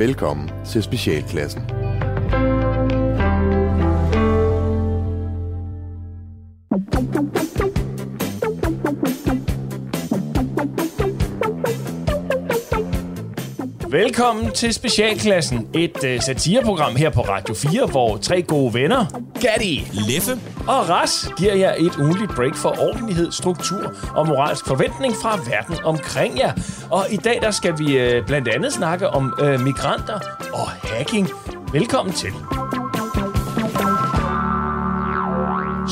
Velkommen til Specialklassen. Velkommen til Specialklassen, et uh, satireprogram her på Radio 4, hvor tre gode venner, Gatti Leffe og Ras, giver jer et ugenligt break for ordentlighed, struktur og moralsk forventning fra verden omkring jer. Og i dag der skal vi uh, blandt andet snakke om uh, migranter og hacking. Velkommen til.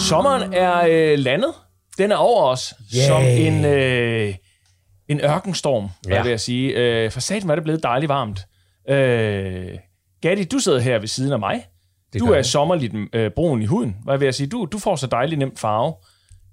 Sommeren er uh, landet. Den er over os Yay. som en... Uh, en ørkenstorm. Ja. vil jeg sige. Øh, for satan var det blevet dejligt varmt. Øh, Gatti, du sidder her ved siden af mig. Det du er sommerligt øh, brun i huden, hvad vil jeg sige. Du, du får så dejligt nemt farve.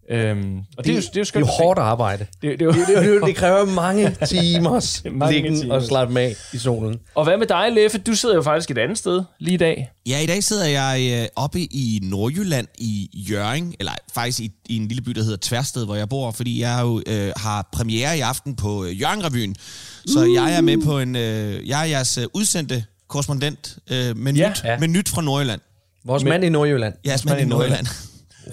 Øhm, og det, er jo, det er jo det er jo hårdt arbejde. Det, det, er jo, Det, det, det, det kræver mange timers Mange liggen timer. og slappe af i solen. og hvad med dig, Leffe? Du sidder jo faktisk et andet sted lige i dag. Ja, i dag sidder jeg øh, oppe i Nordjylland i Jørgen, eller faktisk i, i en lille by, der hedder Tværsted, hvor jeg bor, fordi jeg jo øh, har premiere i aften på øh, Jørgen-revyen. Så Uh. jeg er med på en... Øh, jeg er jeres øh, udsendte korrespondent øh, med, Ja. nyt, Ja. med nyt fra Nordjylland. Vores mand i Nordjylland. Jeres mand i Nordjylland.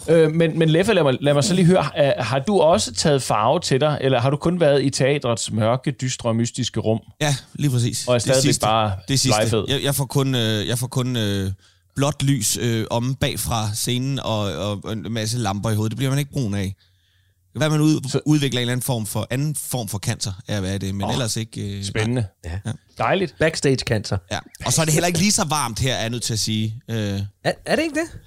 Øh, men, men Leffe, lad mig, lad mig så lige høre. Øh, har du også taget farve til dig, eller har du kun været i teatrets mørke, dystre og mystiske rum? Ja, lige præcis. Og er stadigvæk sidste. bare det sidste. blegfed. Jeg, jeg får kun, øh, jeg får kun øh, blåt lys øh, om bagfra scenen og, og, og en masse lamper i hovedet. Det bliver man ikke brun af. Hvad man ud, Så- udvikler en eller anden form for, anden form for cancer, er hvad er det, men oh, ellers ikke... Øh, Spændende. Ja. Dejligt. Backstage cancer. Ja. Og så er det heller ikke lige så varmt her, er jeg nødt til at sige. Øh, ej, Er, er det ikke det?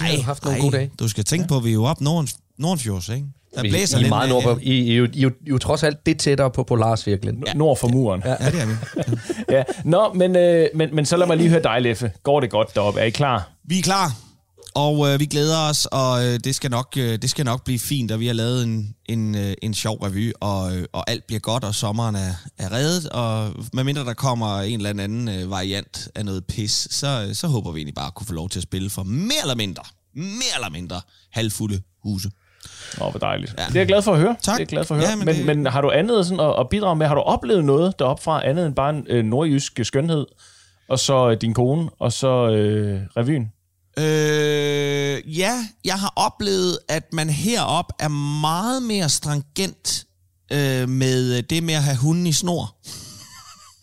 ej, har haft nogle gode dage. Du skal tænke på, at vi er jo op Norden, Nordenfjords, ikke? Der Vi, blæser I, er lidt. meget nord på, I, I, jo- I, jo- I, jo trods alt det tættere på polarsvirklen. Ja. Nord for muren. Ja. Ja, det er vi. Ja. Nå, men, øh, men, men så lad mig lige høre dig, Leffe. Går det godt deroppe? Er I klar? Vi er klar, og øh, vi glæder os, og øh, det, skal nok, øh, det skal nok blive fint, og vi har lavet en, en, øh, en sjov revy, og, øh, og alt bliver godt, og sommeren er, er reddet, og medmindre der kommer en eller anden øh, variant af noget pis, så, øh, så håber vi egentlig bare at kunne få lov til at spille for mere eller mindre, mere eller mindre halvfulde huse. Åh, hvor dejligt. Ja. Det er jeg glad for at høre. Tak. Det er jeg glad for at høre. Ja, men, men det- men har du andet sådan at, at bidrage med? Har du oplevet noget deroppe fra andet end bare en øh, nordjysk skønhed, og så øh, din kone, og så øh, revyen? Øh, ja, jeg har oplevet, at man herop er meget mere stringent øh, med det med at have hunden i snor.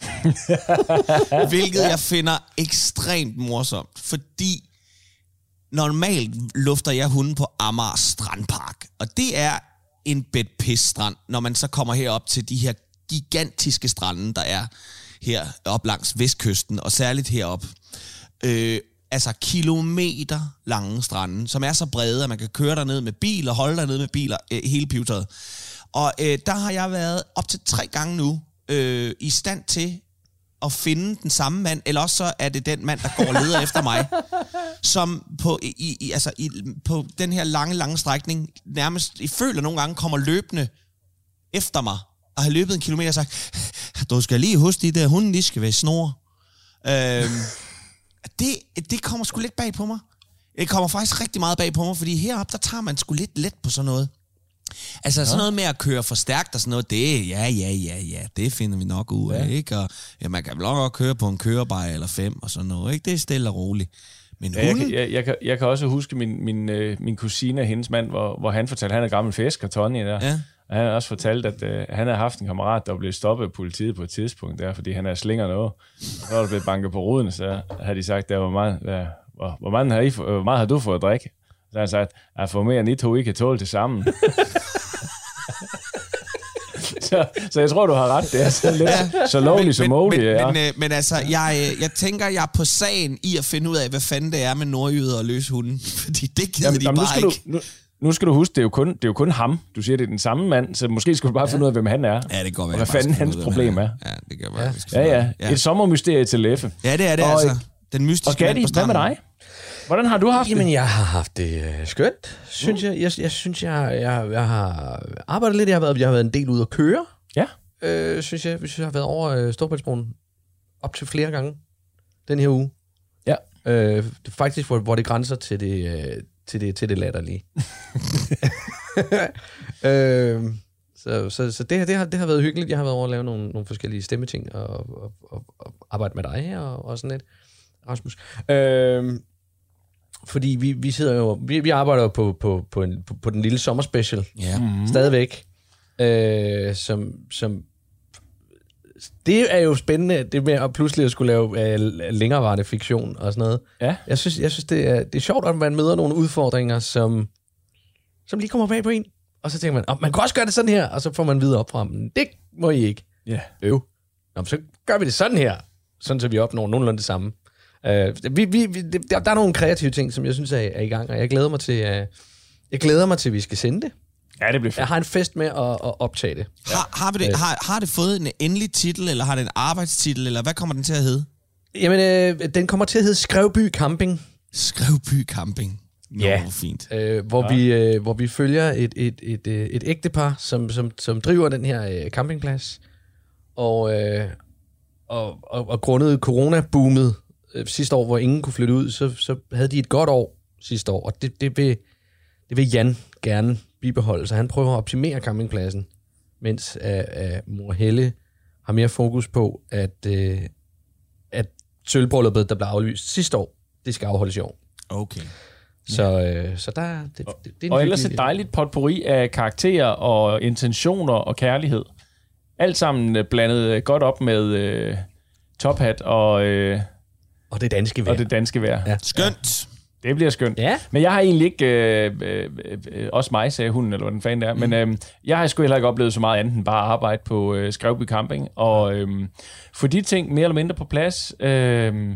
Hvilket jeg finder ekstremt morsomt, fordi normalt lufter jeg hunden på Amager Strandpark, og det er en bed pis strand, når man så kommer herop til de her gigantiske strande, der er her op langs vestkysten, og særligt herop. Øh, altså kilometer lange strande, som er så brede, at man kan køre derned med bil og holde derned med biler øh, hele pivetøjet. Og øh, der har jeg været op til tre gange nu øh, i stand til at finde den samme mand, eller også så er det den mand, der går og leder efter mig, som på, i, i, altså i, på den her lange, lange strækning nærmest, jeg føler nogle gange, kommer løbende efter mig, og har løbet en kilometer og sagt, du skal lige huske, de der hunde, de skal være snor. Øhm, det, det kommer sgu lidt bag på mig. Det kommer faktisk rigtig meget bag på mig, fordi heroppe, der tager man sgu lidt let på sådan noget. Altså sådan noget med at køre for stærkt og sådan noget, det ja, ja, ja, ja, det finder vi nok ud af, ja. ikke? Og ja, man kan vel nok køre på en kørebar eller fem og sådan noget, ikke? Det er stille og roligt. Men Ja, jeg, kan- jeg, jeg, kan, jeg kan også huske min, min, øh, min kusine og hendes mand, hvor, hvor han fortalte, at han er gammel fisker, Tony der. Ja. Og han har også fortalt, at øh, han har haft en kammerat, der blev stoppet af politiet på et tidspunkt der, fordi han er slinger noget. Så var der blevet banket på ruden, så havde de sagt, der var meget, der, hvor, hvor, meget har I, hvor meget har du fået at drikke? Så har han sagt, at for mere end I to, I kan tåle til sammen. så, så jeg tror, du har ret. Det er så lidt ja. så lovligt som muligt. men, ja. men, øh, men altså, jeg, øh, jeg tænker, jeg er på sagen i at finde ud af, hvad fanden det er med nordjyder og løse hunden. Fordi det gider Jamen, de jamen, nu, bare skal du, ikke. nu, nu skal du huske, det er, jo kun, det er jo kun ham. Du siger, det er den samme mand, så måske skal du bare ja. finde ud af, hvem han er. Ja, det går Og hvad fanden hans problem er. Ja, det kan være. Ja. Ja, ja. ja. Et sommermysterie til Leffe. ja, det er det Og- altså. Den mystiske Og Gatti, mand på hvad med dig? Hvordan har du haft Jamen, det? jeg har haft det øh, skønt, synes jeg. Jeg, jeg synes, jeg, jeg, jeg har arbejdet lidt. Jeg har været, jeg har været en del ude at køre, Ja. øh, synes jeg. Hvis jeg har været over øh, Storbritannien op til flere gange den her uge. Ja. Øh, det er faktisk, hvor, hvor det grænser til det, øh, til det, til det latterlige. øh, Så, så, så det, her, det, har, det har været hyggeligt. Jeg har været over at lave nogle, nogle forskellige stemmeting og, og, og, og arbejde med dig og, og sådan lidt, Rasmus. Øhm, fordi vi, vi sidder jo, vi, vi arbejder jo på, på, på, en, på, på den lille sommerspecial Ja. mm. stadigvæk, øh, som, som det er jo spændende, det med at pludselig at skulle lave øh, længerevarende fiktion og sådan noget. Ja. Jeg synes, jeg synes det, er, det er sjovt, at man møder nogle udfordringer, som, som lige kommer bag på en. Og så tænker man, oh, man kan også gøre det sådan her, og så får man videre op fra dem. Det må I ikke. Ja. Øv. Nå, men så gør vi det sådan her, sådan så vi opnår nogenlunde det samme. Uh, vi, vi, vi, der, der er nogle kreative ting, som jeg synes er, er i gang, og jeg glæder mig til, uh, jeg glæder mig til, at vi skal sende det. Ja, det bliver fedt. Jeg har en fest med at, at optage det. Har, har, vi det, har, har det fået en endelig titel, eller har det en arbejdstitel, eller hvad kommer den til at hedde? Jamen, øh, den kommer til at hedde Skrevby Camping, Skrevby Camping. Nå, Ja. hvor fint. øh, hvor, ja. vi, øh, hvor vi følger et, et, et, øh, et ægtepar, som, som, som driver den her øh, campingplads. Og, øh, og, og, og grundet corona-boomet øh, sidste år, hvor ingen kunne flytte ud, så, så havde de et godt år sidste år, og det, det, vil, det vil Jan gerne bibeholde, så han prøver at optimere campingpladsen, mens øh, øh, mor Helle har mere fokus på, at, øh, at sølvbrylluppet, der blev aflyst sidste år, det skal afholdes i år. Okay. Så, øh, så der, det, det, det er en Og ellers et dejligt potpourri af karakterer og intentioner og kærlighed. Alt sammen blandet godt op med øh, tophat og, øh, Og det danske vejr. og det danske vejr. Ja. Skønt. Det bliver skønt. Ja. Men jeg har egentlig ikke... Øh, øh, øh, også mig, sagde hunden, eller hvad den fanden det er. Men øh, jeg har sgu heller ikke oplevet så meget andet end bare at arbejde på øh, Skrevby Camping. Og øh, få de ting mere eller mindre på plads. Øh,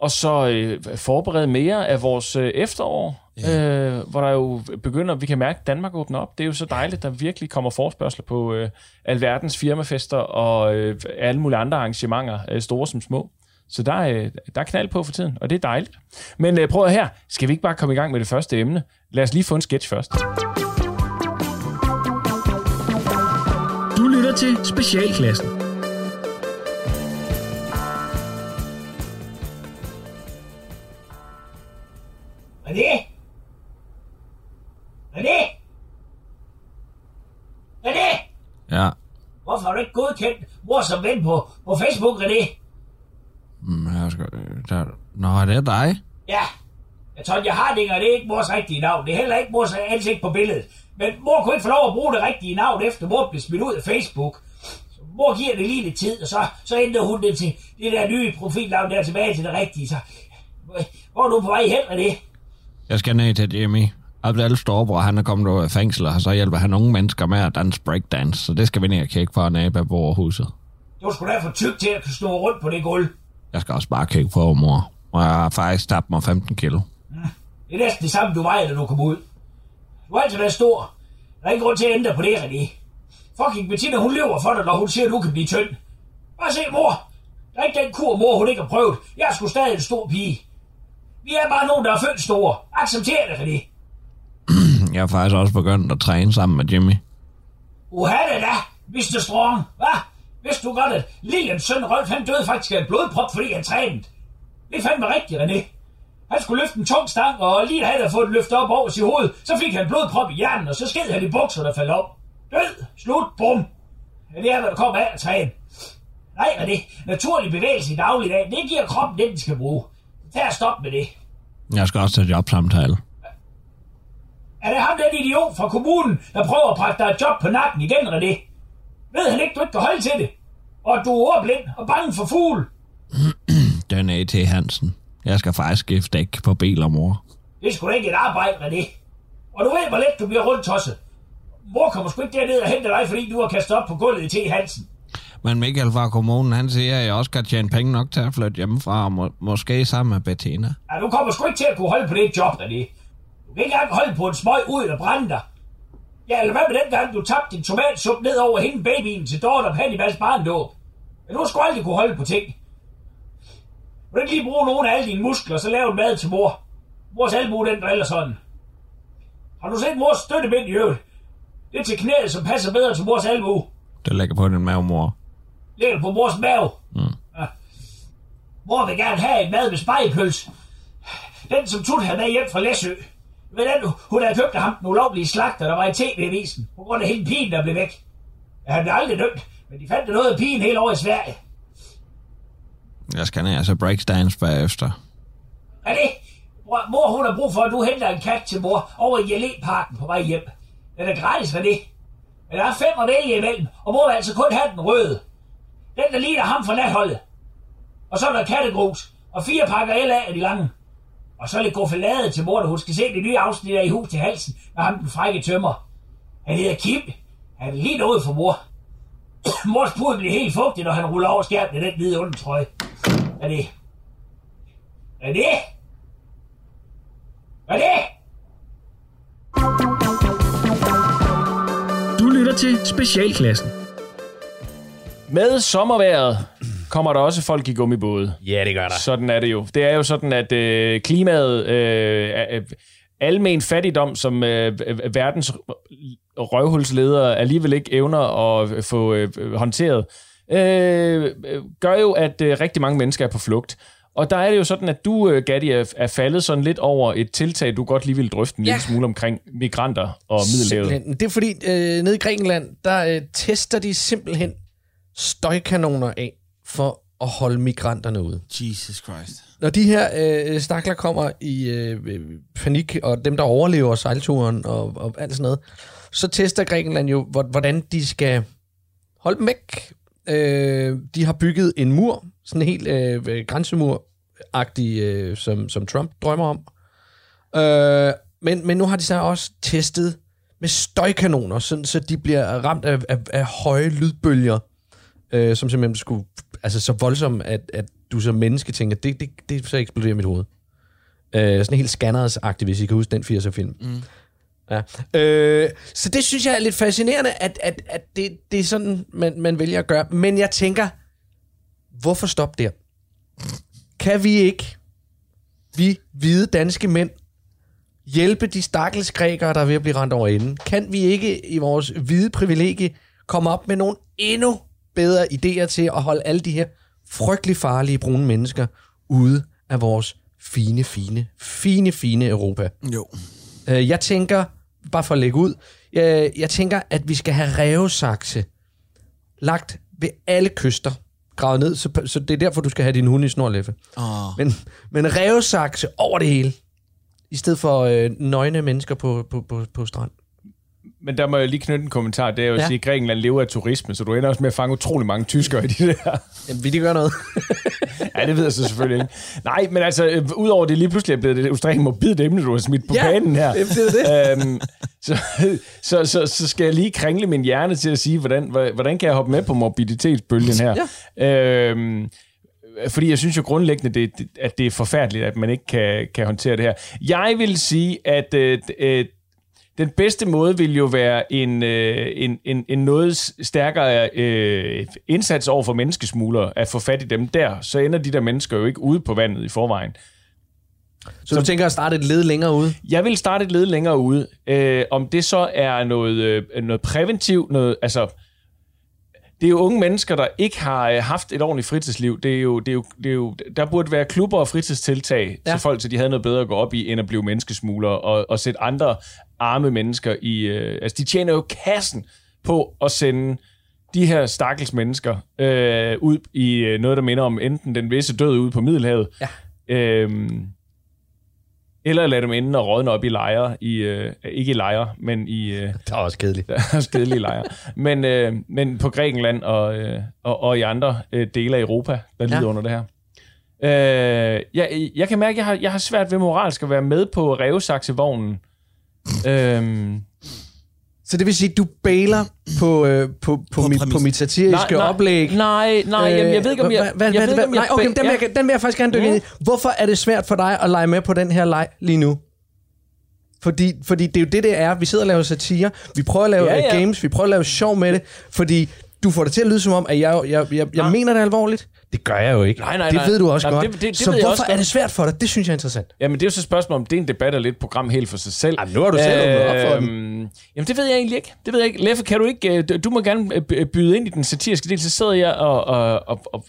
og så øh, forberede mere af vores øh, efterår. Øh, hvor der jo begynder, vi kan mærke, at Danmark åbner op. Det er jo så dejligt, der virkelig kommer forspørgsel på øh, alverdens firmafester og øh, alle mulige andre arrangementer, øh, store som små. Så der er, der er knald på for tiden, og det er dejligt. Men øh, prøv at her, skal vi ikke bare komme i gang med det første emne? Lad os lige få en sketch først. Du lytter til Specialklassen. René? René? René? Ja. Hvorfor har du ikke godkendt mor som ven på, på Facebook, René? Mm, skal, der, nå, er det dig? Ja. Jeg tror, jeg har det, det er ikke mors rigtige navn. Det er heller ikke mors ansigt på billedet. Men mor kunne ikke få lov at bruge det rigtige navn, efter mor blev smidt ud af Facebook. Så mor giver det lige lidt tid, og så, så ændrer hun det til det der nye profilnavn der tilbage til det rigtige. Så, hvor er du på vej hen, René? Jeg skal ned til Jimmy. Abdel Storbror, han er kommet ud af fængsel, og så hjælper han unge mennesker med at danse breakdance. Så det skal vi ned og kigge på borgerhuset. Du skulle da for tyk til at kunne snurre rundt på det gulv. Jeg skal også bare kigge på, mor. Og jeg har faktisk tabt mig 15 kilo. Det er næsten det samme, du vejer, da du kom ud. Du har altid været stor. Der er ingen grund til at ændre på det, René. Fucking Bettina, hun lever for dig, når hun siger, at du kan blive tynd. Bare se, mor. Der er ikke den kur, mor, hun ikke har prøvet. Jeg er sgu stadig en stor pige. Vi er bare nogen, der er født store. Accepter det, René. Jeg har faktisk også begyndt at træne sammen med Jimmy. Uha det da, Mr. Strong. Hvad? Vidste du godt, at Lilians søn Rolf, han døde faktisk af en blodprop, fordi han trænede? Det er fandme rigtigt, René. Han skulle løfte en tung stang, og lige da han havde fået den løftet op over sit hoved, så fik han blodprop i hjernen, og så sked han i bukser, der faldt op. Død, slut, bum. Ja, det er, hvad der kommer af at træne. Nej, René, naturlig bevægelse i dagligdag, det giver kroppen det, den skal bruge. Tag og stop med det. Jeg skal også til jobsamtale. Er det ham, den idiot fra kommunen, der prøver at pakke dig et job på nakken igen, René? Ved han ikke, du ikke kan holde til det? Og at du er ordblind og bange for fugle? Den er til Hansen. Jeg skal faktisk skifte dæk på biler, mor. Det da ikke et arbejde, René. Og du ved, hvor let du bliver rundt tosset. Mor kommer sgu ikke derned og hente dig, fordi du har kastet op på gulvet i T. Hansen. Men Michael fra kommunen, han siger, at jeg også kan tjene penge nok til at flytte hjemmefra, og må, måske sammen med Bettina. Ja, du kommer sgu ikke til at kunne holde på det job, René. Du kan ikke engang holde på en smøg ud og brænde dig. Ja, eller hvad med den gang, du tabte din tomatsuppe ned over hende babyen til Dorte og Hannibals barndåb? Men du har sgu aldrig kunne holde på ting. Du kan ikke lige bruge nogle af alle dine muskler, og så lave en mad til mor. Mors albue, den driller sådan. Har du set mors støttebind i øvrigt? Det er til knæet, som passer bedre til mors albue. Det ligger på din mave, mor. Ligger på mors mave. Mm. Ja. Mor vil gerne have en mad med spejepøls. Den, som Tut havde med hjem fra Læsø. Ved den, hun havde købt af ham den ulovlige slagter, der var i tv-avisen, på grund af hele pigen, der blev væk. Han blev aldrig dømt, men de fandt noget af pigen helt over i Sverige. Jeg skal ned altså breakdance bagefter. Er det? Mor, hun har brug for, at du henter en kat til mor over i Jalé-parken på vej hjem. Den er gratis det. Men der er fem at vælge imellem, og mor vil altså kun have den røde. Den, der ligner ham fra natholdet. Og så er der kattegrus, og fire pakker LA af de lange. Og så lidt goffelade til mor, der hun skal se det nye afsnit af i hus til halsen, med ham den frække tømmer. Han hedder Kim. Han er lige noget for mor. Mors pud bliver helt fugtig, når han ruller over skærmen i den hvide undertrøje. Er det? Er det? Er det? Du lytter til Specialklassen. Med sommerværet kommer der også folk i gummibåde. Ja, det gør der. Sådan er det jo. Det er jo sådan, at øh, klimaet, øh, øh, almen fattigdom, som øh, verdens røvhulsledere alligevel ikke evner at få øh, håndteret, øh, gør jo, at øh, rigtig mange mennesker er på flugt. Og der er det jo sådan, at du, øh, Gatti, er, er faldet sådan lidt over et tiltag, du godt lige vil drøfte en ja. Ja. lille smule omkring migranter og middelhavet. Simpelthen. Det er fordi, øh, nede i Grækenland, der øh, tester de simpelthen støjkanoner af for at holde migranterne ude. Jesus Christ. Når de her øh, stakler kommer i øh, øh, panik, og dem, der overlever sejlturen og, og alt sådan noget, så tester Grækenland jo, hvordan de skal holde dem væk. Øh, de har bygget en mur, sådan en helt øh, øh, grænsemur-agtig, øh, som, som Trump drømmer om. Øh, men, men nu har de så også testet med støjkanoner, sådan, så de bliver ramt af, af, af høje lydbølger, øh, som simpelthen skulle, altså så voldsomt, at, at du som menneske tænker, det, det, det så eksploderer mit hoved. Øh, sådan helt scanners-agtigt, hvis I kan huske den 80'er-film. Mm. Ja. Øh, så det synes jeg er lidt fascinerende, at, at, at det, det er sådan, man, man vælger at gøre. Men jeg tænker, hvorfor stoppe der? Kan vi ikke, vi hvide danske mænd, hjælpe de stakkels grækere, der er ved at blive rent over enden? Kan vi ikke i vores hvide privilegie komme op med nogle endnu bedre idéer til at holde alle de her frygtelig farlige brune mennesker ude af vores fine, fine, fine, fine Europa? Jo. Øh, jeg tænker, bare for at lægge ud, jeg, jeg tænker, at vi skal have revsakse lagt ved alle kyster, gravet ned, så, så det er derfor, du skal have din hund i snorlæffe. Oh. Men, men revsakse over det hele, i stedet for øh, nøgne mennesker på, på, på, på strand. Men der må jeg lige knytte en kommentar. Det er jo at Ja. sige, at Grækenland lever af turisme, så du ender også med at fange utrolig mange tyskere i de der. Jamen, vil de gøre noget? Ja, det ved jeg så selvfølgelig ikke. Nej, men altså, øh, udover det lige pludselig er blevet det ekstremt morbidt emne, du har smidt på Ja, banen her. det er det. Øhm, så, så, så, så skal jeg lige kringle min hjerne til at sige, hvordan, hvor- hvordan kan jeg hoppe med på morbiditetsbølgen her? Ja. Øhm, fordi jeg synes jo grundlæggende, det, det- at det er forfærdeligt, at man ikke kan, kan håndtere det her. Jeg vil sige, at øh, øh, den bedste måde vil jo være en, øh, en, en, en noget stærkere øh, indsats over for menneskesmuglere, at få fat i dem der. Så ender de der mennesker jo ikke ude på vandet i forvejen. Så du tænker at starte et led længere ude? Jeg vil starte et led længere ude. Øh, om det så er noget, øh, noget præventivt, noget, altså, det er jo unge mennesker, der ikke har øh, haft et ordentligt fritidsliv. Det er jo, det er jo, det er jo, der burde være klubber og fritidstiltag ja. Til folk, så de havde noget bedre at gå op i, end at blive menneskesmuglere og, og sætte andre arme mennesker i... Øh, altså, de tjener jo kassen på at sende de her stakkels mennesker øh, ud i øh, noget, der minder om enten den visse død ude på Middelhavet, Ja. Øhm, eller lade dem ende og rådne op i lejre, i, øh, ikke i lejre, men i øh, Det er også kedeligt. skedelige lejre. Men, øh, men på Grækenland og, øh, og, og i andre øh, dele af Europa, der lider Ja. under det her. Øh, jeg, jeg kan mærke, at jeg har, jeg har svært ved moralsk at være med på revsaksevognen. øhm, Så det vil sige, at du bailer på, øh, på, på, På mit, præmis. på mit satiriske nej, oplæg. Nej, nej, jamen, jeg ved ikke, om jeg... Øh, Hvad, jeg hvad, ved om jeg nej, okay, den, vil jeg, den vil jeg faktisk gerne dykke ind i. Hvorfor er det svært for dig at lege med på den her leg lige nu? Fordi, fordi det er jo det, det er. Vi sidder og laver satire. Vi prøver at lave Ja, ja. ja. games. Vi prøver at lave sjov med det. Fordi du får det til at lyde som om, at jeg, jeg, jeg, jeg mener det alvorligt. Det gør jeg jo ikke. Nej, nej, det nej. ved du også Nej, godt. det- det- det så hvorfor også er det svært for dig? Det synes jeg er interessant. Jamen, det er jo så et spørgsmål om, det er en debat eller et program helt for sig selv. Jamen, nu har du selv åbnet op for den. Øhm, Jamen, det ved jeg egentlig ikke. Det ved jeg ikke. Leffe, kan du ikke... øh, Du må gerne øh, by- byde ind i den satiriske del, så sidder jeg og, og, og, og,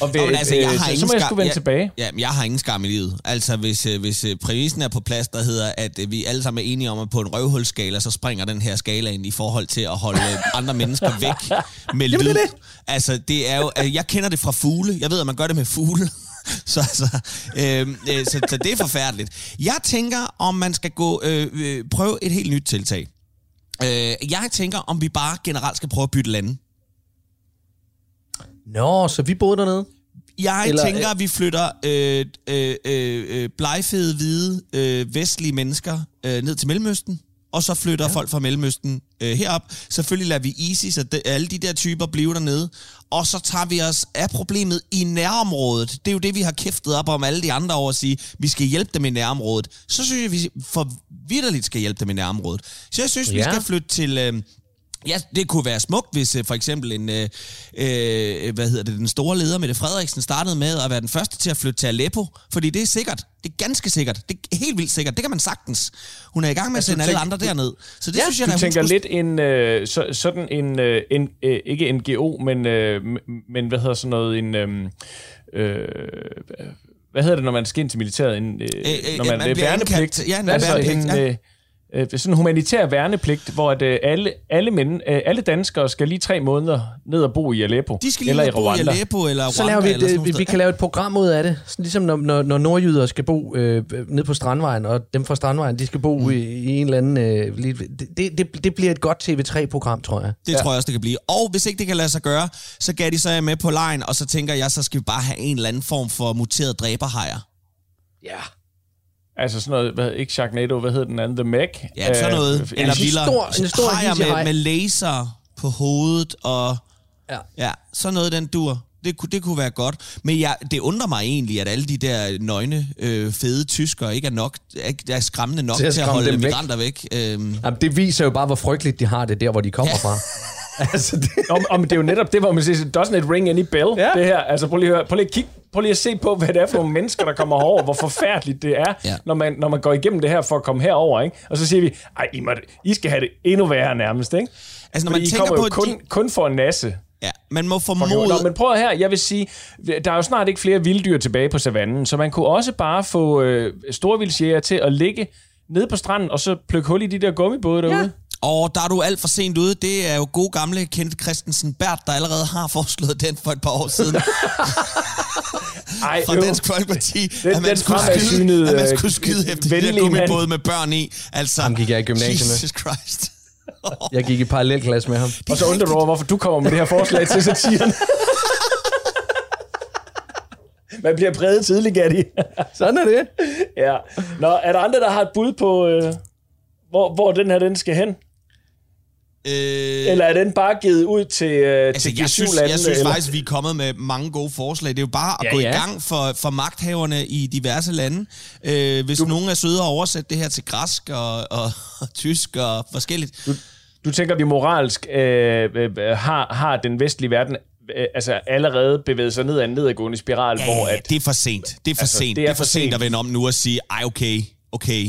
Og ved, Nå, men altså, jeg har så, så må jeg skulle vende jeg- tilbage. Ja, men jeg har ingen skam i livet. Altså, hvis, øh, hvis øh, præmissen er på plads, der hedder, at øh, vi alle sammen er enige om, at på en røvhulsskala, så springer den her skala ind i forhold til at holde øh, andre mennesker væk med lyd. det er det. Altså, det er jo... øh, Jeg kender det fra fugle. Jeg ved, at man gør det med fugle. Så, altså, øh, øh, så, så det er forfærdeligt. Jeg tænker, om man skal gå øh, øh, prøve et helt nyt tiltag. Øh, jeg tænker, om vi bare generelt skal prøve at bytte lande. Nå, så vi boede dernede? Jeg Eller, tænker, at vi flytter øh, øh, øh, øh, blegfede, hvide, øh, vestlige mennesker øh, ned til Mellemøsten, og så flytter ja. folk fra Mellemøsten øh, herop. Selvfølgelig lader vi ISIS og de, alle de der typer blive dernede, og så tager vi os af problemet i nærområdet. Det er jo det, vi har kæftet op om alle de andre år at sige, vi skal hjælpe dem i nærområdet. Så synes jeg, vi for vidderligt skal hjælpe dem i nærområdet. Så jeg synes, ja. vi skal flytte til... Øh, Ja, det kunne være smukt, hvis øh, for eksempel en, øh, øh, hvad hedder det, den store leder, Mette Frederiksen, startede med at være den første til at flytte til Aleppo, fordi det er sikkert. Det er ganske sikkert. Det er helt vildt sikkert. Det kan man sagtens. Hun er i gang med at sende alle andre derned. Så det Ja, synes jeg, Du at tænker skulle- lidt en, øh, så, sådan en, øh, en øh, ikke NGO, men, øh, men hvad hedder sådan noget, en, øh, øh, hvad hedder det, når man skal ind til militæret? En, øh, øh, når man, man øh, bliver værnepligt. Ja, en altså værnepligt, en, ja. Øh, øh, sådan en humanitær værnepligt, hvor at, øh, alle, alle, men, øh, alle danskere skal lige tre måneder ned og bo i Aleppo. De skal lige eller i bo i Rwanda. Aleppo eller Rwanda. Så laver vi, et, noget vi, vi kan lave et program ud af det. Sådan ligesom når, når, når nordjyder skal bo øh, ned på Strandvejen, og dem fra Strandvejen, de skal bo mm. i, i en eller anden... Øh, det, det, det, bliver et godt TV3-program, tror jeg. Det ja. tror jeg også, det kan blive. Og hvis ikke det kan lade sig gøre, så gav de så er med på lejen, og så tænker jeg, så skal vi bare have en eller anden form for muteret dræberhajer. Ja. Altså sådan noget, hvad, ikke Sharknado, hvad hedder den anden? The Meg? Ja, sådan noget. Øh, eller en vildere. stor- en stor hajer med, med laser på hovedet, og Ja. ja, sådan noget, den dur. Det kunne, det kunne være godt. Men jeg, det undrer mig egentlig, at alle de der nøgne, øh, fede tyskere ikke er nok ikke er skræmmende nok Til at til at holde dem væk. migranter væk. Øhm, Jamen, det viser jo bare, hvor frygteligt de har det der, hvor de kommer fra. altså, det, Om, om det er jo netop det, hvor man siger, doesn't it ring any bell, Ja. det her? Altså prøv lige at høre, prøv lige at kigge, prøv lige at se på, hvad det er for nogle mennesker, der kommer herover, hvor forfærdeligt det er, Ja. når, man, når man går igennem det her for at komme herover, ikke? Og så siger vi, ej, I, må, I skal have det endnu værre nærmest, ikke? altså, når Fordi man I tænker kommer på, jo kun, de, kun for en nasse. ja, man må Nå, formode... men prøv her, jeg vil sige, der er jo snart ikke flere vilddyr tilbage på savannen, så man kunne også bare få øh, storvildsjæger til at ligge nede på stranden, og så plukke hul i de der gummibåde derude. Ja. Og der er du alt for sent ude. Det er jo god gamle Kent Christensen Bert, der allerede har foreslået den for et par år siden. Ej, fra. Dansk Folkeparti, Den- at man den skulle skyde, at man øh, skulle skyde efter de der gummibåde med børn i. Altså, Ham gik jeg i gymnasiet med. Jesus Christ. jeg gik i parallelklasse med ham. Og så undrer du over, hvorfor du kommer med det her forslag til satiren. Man bliver præget tidligt, Gatti. Sådan er det. ja. Nå, er der andre, der har et bud på, øh, hvor, hvor den her den skal hen? Øh, Eller er den bare givet ud til, øh, altså, til jeg synes, G7-landene? jeg synes eller? faktisk, vi er kommet med mange gode forslag. Det er jo bare at Ja, gå i ja. gang for, for magthaverne i diverse lande. Øh, hvis du, nogen er søde at oversætte det her til græsk og, og, og tysk og forskelligt. Du, Du tænker, vi moralsk øh, øh, har, har den vestlige verden øh, altså allerede bevæget sig ned ad en nedadgående spiral, ja, hvor at... det er for sent. Det er for Altså, sent. det er for sent sent. at vende om nu og sige, ej okay, okay.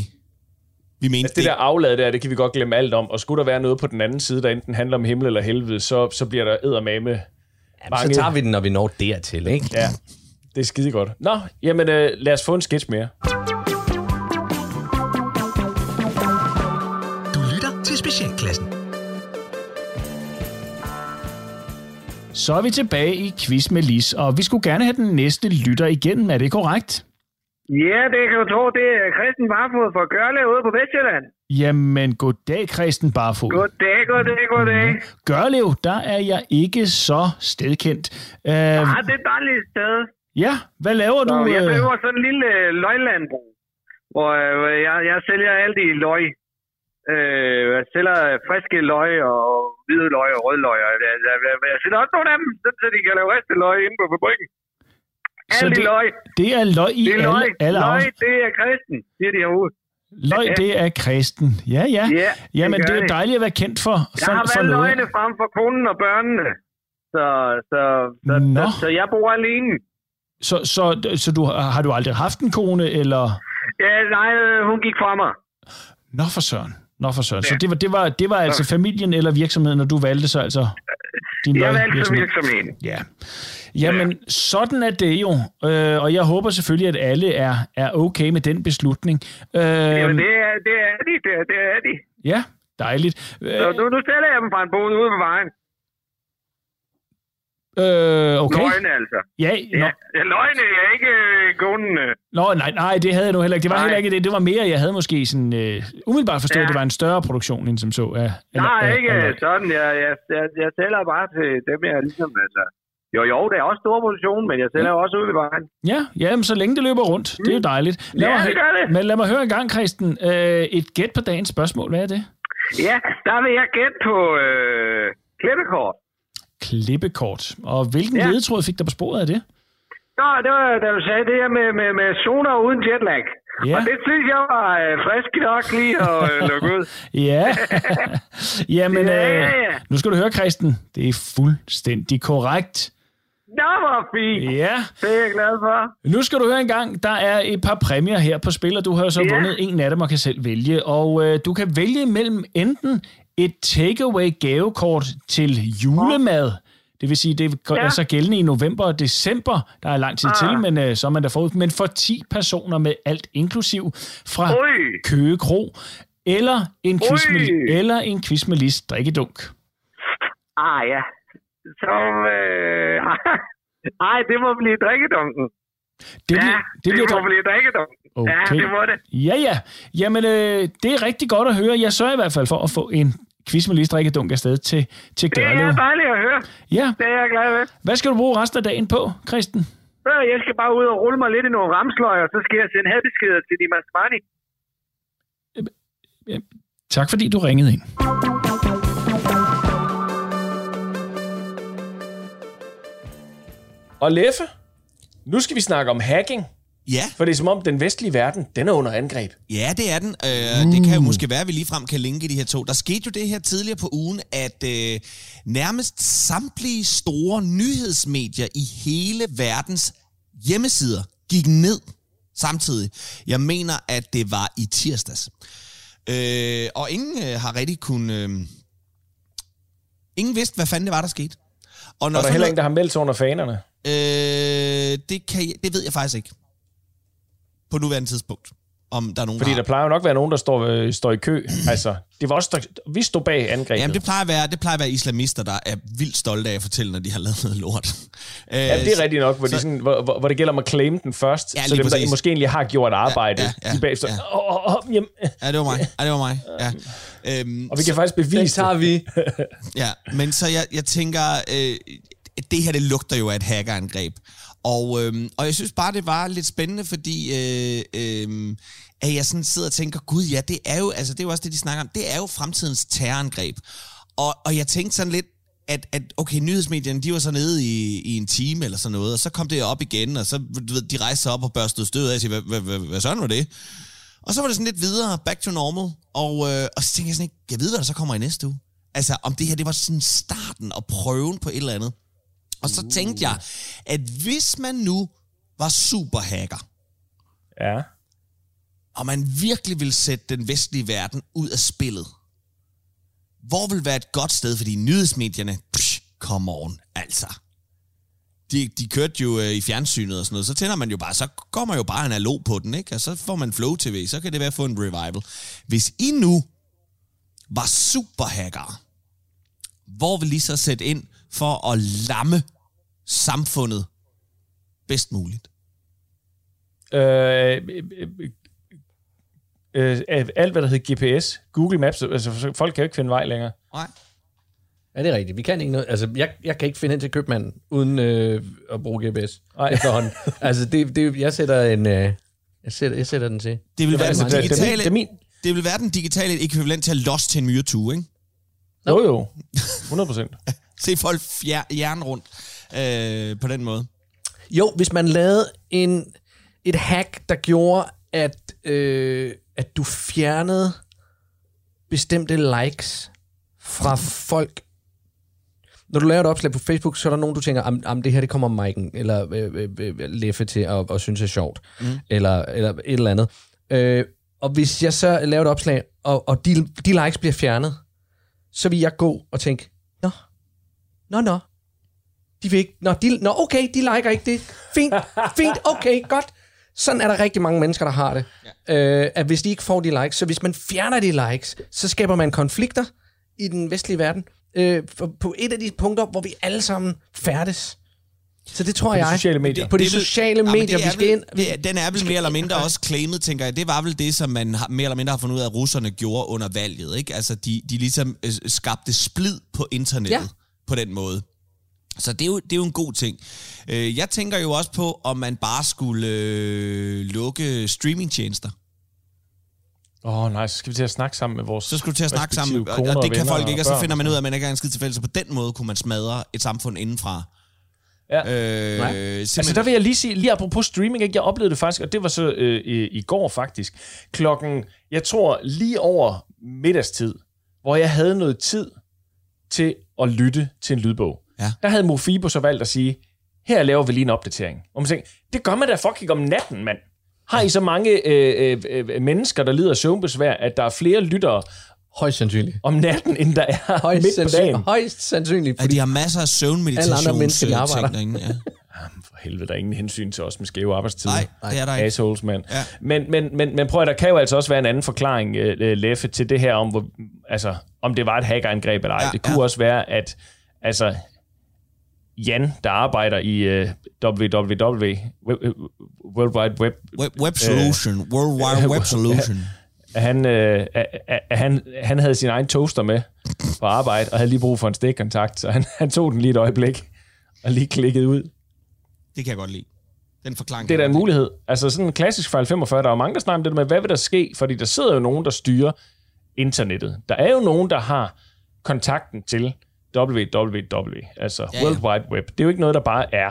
Vi mente Altså det der aflad der, det kan vi godt glemme alt om. Og skulle der være noget på den anden side, der enten handler om himmel eller helvede, så, så bliver der eddermame Jamen, så tager vi den, når vi når dertil, ikke? Ja, det er skide godt. Nå, jamen øh, lad os få en sketch mere. Du lytter til Specialklassen. Så er vi tilbage i Quiz med Lis, og vi skulle gerne have den næste lytter igennem. Er det korrekt? Ja, det kan du tro. Det er Christian Barfod fra Gørle ude på Vestjylland. Jamen, goddag, Kristen Barfod. Goddag, goddag, goddag. Gørlev, der er jeg ikke så stedkendt. Uh, Ah, det er et dejligt sted. ja, hvad laver du? Så jeg øh? driver sådan en lille øh, løglandbrug, hvor øh, jeg, jeg sælger alt i løg. Øh, jeg sælger friske løg og hvide løg og rød løg. Jeg, jeg, jeg, jeg sælger også nogle af dem, så så de kan lave ristet løg inde på fabrikken. I det, løg. det er løg i Det er løg. alle, alle løg, det er kristen, siger de herude. Løg, det er kristen. Ja, ja. Ja, Jamen, det det er det. dejligt at være kendt for, Jeg for, har for valgt løgene frem for konen og børnene. Så, så, så, så, så jeg bor alene. Så, så, så du, har du aldrig haft en kone, eller... Ja, nej, øh, hun gik fra mig. Nå for søren. Nå for søren. Så det var, det var, det var altså familien eller virksomheden, og du valgte så altså... din Jeg valgte virksomheden. Ja. Jamen, sådan er det jo. Øh, og jeg håber selvfølgelig, at alle er, er okay med den beslutning. Øh, Jamen, det er, det er de, det er, det er de. ja, dejligt. Så nu, nu sælger jeg dem fra en bod ude på vejen. Øh, okay. Løgne altså. Ja. Ja, ja løgne er ikke øh. Nå, nej, nej, det havde jeg nu heller ikke. Det var Nej. heller ikke det. Det var mere, jeg havde måske sådan, øh, umiddelbart forstået, Ja. at det var en større produktion, end som så. Af, af, Nej, af, ikke af, sådan. Jeg, jeg, jeg, jeg sælger bare til dem, jeg ligesom... Altså. Jo, jo, det er også stor produktion, men jeg sælger også ude i vejen. Ja, ja men så længe det løber rundt. Det er jo dejligt. Lad Ja, mig, det gør det. Men lad mig høre en gang, Christen. Øh, et gæt på dagens spørgsmål. Hvad er det? Ja, der vil jeg gætte på øh, klippekort. Klippekort. Og hvilken Ja. ja. ledetråd fik der på sporet af det? Nå, det var, da du sagde det her med, med, med zoner uden jetlag. Ja. Og det synes jeg var øh, frisk nok lige at øh, lukke ud. Ja. Jamen, Ja, øh, ja, ja. nu skal du høre, Christen. Det er fuldstændig korrekt. Nå, hvor fint. Ja. Det er jeg glad for. Nu skal du høre en gang, der er et par præmier her på spil, og du har jo så Ja. vundet en af dem og kan selv vælge. Og øh, du kan vælge mellem enten et takeaway gavekort til julemad, det vil sige, det er Ja. så gældende i november og december, der er lang tid Ah. til, men øh, så er man der forud. Men for 10 personer med alt inklusiv fra Ui. Køge Kro, eller en quiz med, Ui. eller en quiz med Lis drikkedunk. Ah, ja. Så, øh, ej, det må blive drikkedunken. Det, Ja, bliver, det, det bliver må dog- blive drikkedunken. Ja, Okay. det må det. Ja, ja. Jamen, øh, det er rigtig godt at høre. Jeg sørger i hvert fald for at få en quiz med Lis drikkedunk afsted til, til Det er Gørlev. dejligt at høre. Ja. Det er jeg glad ved. Hvad skal du bruge resten af dagen på, Christen? Så jeg skal bare ud og rulle mig lidt i nogle ramsløjer, så skal jeg sende hadbeskeder til de Masmani. Tak fordi du ringede ind. Og Leffe, nu skal vi snakke om hacking. Ja, For det er som om, den vestlige verden, den er under angreb. ja, det er den. Øh, Det kan jo måske være, at vi ligefrem kan linke de her to. Der skete jo det her tidligere på ugen, at øh, nærmest samtlige store nyhedsmedier i hele verdens hjemmesider gik ned samtidig. Jeg mener, at det var i tirsdags. Øh, og ingen øh, har rigtig kunnet... Øh, ingen vidste, hvad fanden det var, der skete. når Og der er heller ingen, der har meldt sig under fanerne. Øh, det, kan jeg, det ved jeg faktisk ikke. På nuværende tidspunkt. Om der er nogen, Fordi der der har. plejer jo nok at være nogen, der står, øh, står i kø. Altså, det var også, der, vi stod bag angrebet. Jamen, det plejer, at være, det plejer at være islamister, der er vildt stolte af at fortælle, når de har lavet noget lort. Øh, Ja, det er rigtigt nok, hvor, så- de sådan, hvor, hvor, hvor det gælder om at claim den først, Ja, så dem, der præcis. måske egentlig har gjort arbejdet, Ja, ja, de bagefter, ja. åh, åh, åh, jamen, Ja, det var mig. Ja, det var mig. Ja. Øhm, og vi kan faktisk Den bevise tager det. vi. Ja, men så jeg, jeg tænker, øh, det her det lugter jo af et hackerangreb. Og, øh, og jeg synes bare, det var lidt spændende, fordi øh, øh, at jeg sådan sidder og tænker, gud ja, det er jo, altså det er jo også det, de snakker om, det er jo fremtidens terrorangreb. Og, og jeg tænkte sådan lidt, at, at okay, nyhedsmedierne, de var så nede i, i en time eller sådan noget, og så kom det op igen, og så du ved, de rejste sig op og børstede stød af og sagde, hvad, hvad, hvad, hvad sådan var det? Og så var det sådan lidt videre, back to normal, og, øh, og så tænkte jeg sådan ikke, jeg ved, hvad der så kommer i næste uge. Altså, om det her, det var sådan starten og prøven på et eller andet. Og så tænkte jeg, at hvis man nu var superhacker, Ja. og man virkelig vil sætte den vestlige verden ud af spillet, hvor vil være et godt sted, fordi nyhedsmedierne, psh, come on, altså. De, de kørte jo øh, i fjernsynet og sådan noget, så tænder man jo bare, så kommer jo bare en analog på den, ikke? Og så får man Flow TV, så kan det være at få en revival. Hvis I nu var superhackere, hvor vil I så sætte ind for at lamme samfundet bedst muligt? Øh, øh, øh, øh, alt, hvad der hedder GPS, Google Maps, altså folk kan jo ikke finde vej længere. Nej. Ja, det er rigtigt. Vi kan ikke noget. Altså, jeg, jeg kan ikke finde hen til købmanden uden øh, at bruge GPS Nej. efterhånden. altså, det, det, jeg sætter en... Øh, jeg, sætter, jeg sætter den til. Det vil, være Altså, den det, det, digitale, det, er min, det vil være den digitale ekvivalent til at lost til en myretue, ikke? jo jo, 100 procent. Se folk fjer, hjernen rundt øh, på den måde. Jo, hvis man lavede en, et hack, der gjorde, at, øh, at du fjernede bestemte likes fra folk. Når du laver et opslag på Facebook, så er der nogen, du tænker, am, am det her det kommer Mike'en, eller øh, øh, øh, Leffe til at, at synes er sjovt, mm. eller, eller et eller andet. Øh, og hvis jeg så laver et opslag, og, og de, de likes bliver fjernet, så vil jeg gå og tænke, nå, Nå, nå. De vil ikke... Nå, de, nå okay, de liker ikke det. Fint, fint, okay, godt. Sådan er der rigtig mange mennesker, der har det. Ja. Øh, at hvis de ikke får de likes, så hvis man fjerner de likes, så skaber man konflikter i den vestlige verden. Øh, på- på et af de punkter, hvor vi alle sammen færdes. Så det tror På de jeg... sociale medier. På de Det sociale Ja, men medier, det vi er skal vel- ind... Det Den er vel mere eller mindre også claimet, tænker jeg. Det var vel det, som man har, mere eller mindre har fundet ud af, at russerne gjorde under valget. Ikke? Altså, de, de ligesom øh, skabte splid på internettet Ja. På den måde. Så det er, jo, det er jo en god ting. Øh, jeg tænker jo også på, om man bare skulle øh, lukke streamingtjenester. Åh oh, nej, så skal vi til at snakke sammen med vores Så skulle du til at snakke sammen, og, og det kan folk ikke, og så børn. finder man ud af, at man ikke har en skid til fælles. Så på den måde kunne man smadre et samfund indenfra. Ja. Øh, Nej. Altså der vil jeg lige sige, lige apropos streaming, ikke? jeg oplevede det faktisk, og det var så øh, i, i går faktisk, klokken, jeg tror lige over middagstid, hvor jeg havde noget tid til at lytte til en lydbog. Ja. Der havde Mofibo så valgt at sige, her laver vi lige en opdatering. Og man tænker, det gør man da fucking om natten, mand. Har I så mange øh, øh, øh, mennesker, der lider af søvnbesvær, at der er flere lyttere højst sandsynligt. om natten, end der er Højst, midt på dagen? højst sandsynligt. Ja, Fordi de har masser af søvnmeditations Alle andre mennesker, de øh, arbejder. ting derinde, ja. For helvede, der er ingen hensyn til os med skæve arbejdstider. Nej, det er der ikke. Assholes, mand. Ja. Men, men, men, men prøv at der kan jo altså også være en anden forklaring, uh, Leffe, til det her om, hvor, altså, om det var et hackerangreb eller ej. Ja, det kunne ja. også være, at altså, Jan, der arbejder i uh, www, Web- World Wide Web, Web, web Solution, World Wide Web Solution. han, øh, han, han havde sin egen toaster med på arbejde, og havde lige brug for en stikkontakt, så han, han tog den lige et øjeblik, og lige klikkede ud. Det kan jeg godt lide. Den forklaring Det er da jeg en mulighed. Altså sådan en klassisk fejl 45, der er mange, der snakker om det der med, hvad vil der ske? Fordi der sidder jo nogen, der styrer internettet. Der er jo nogen, der har kontakten til www, altså Ja, ja. World Wide Web. Det er jo ikke noget, der bare er.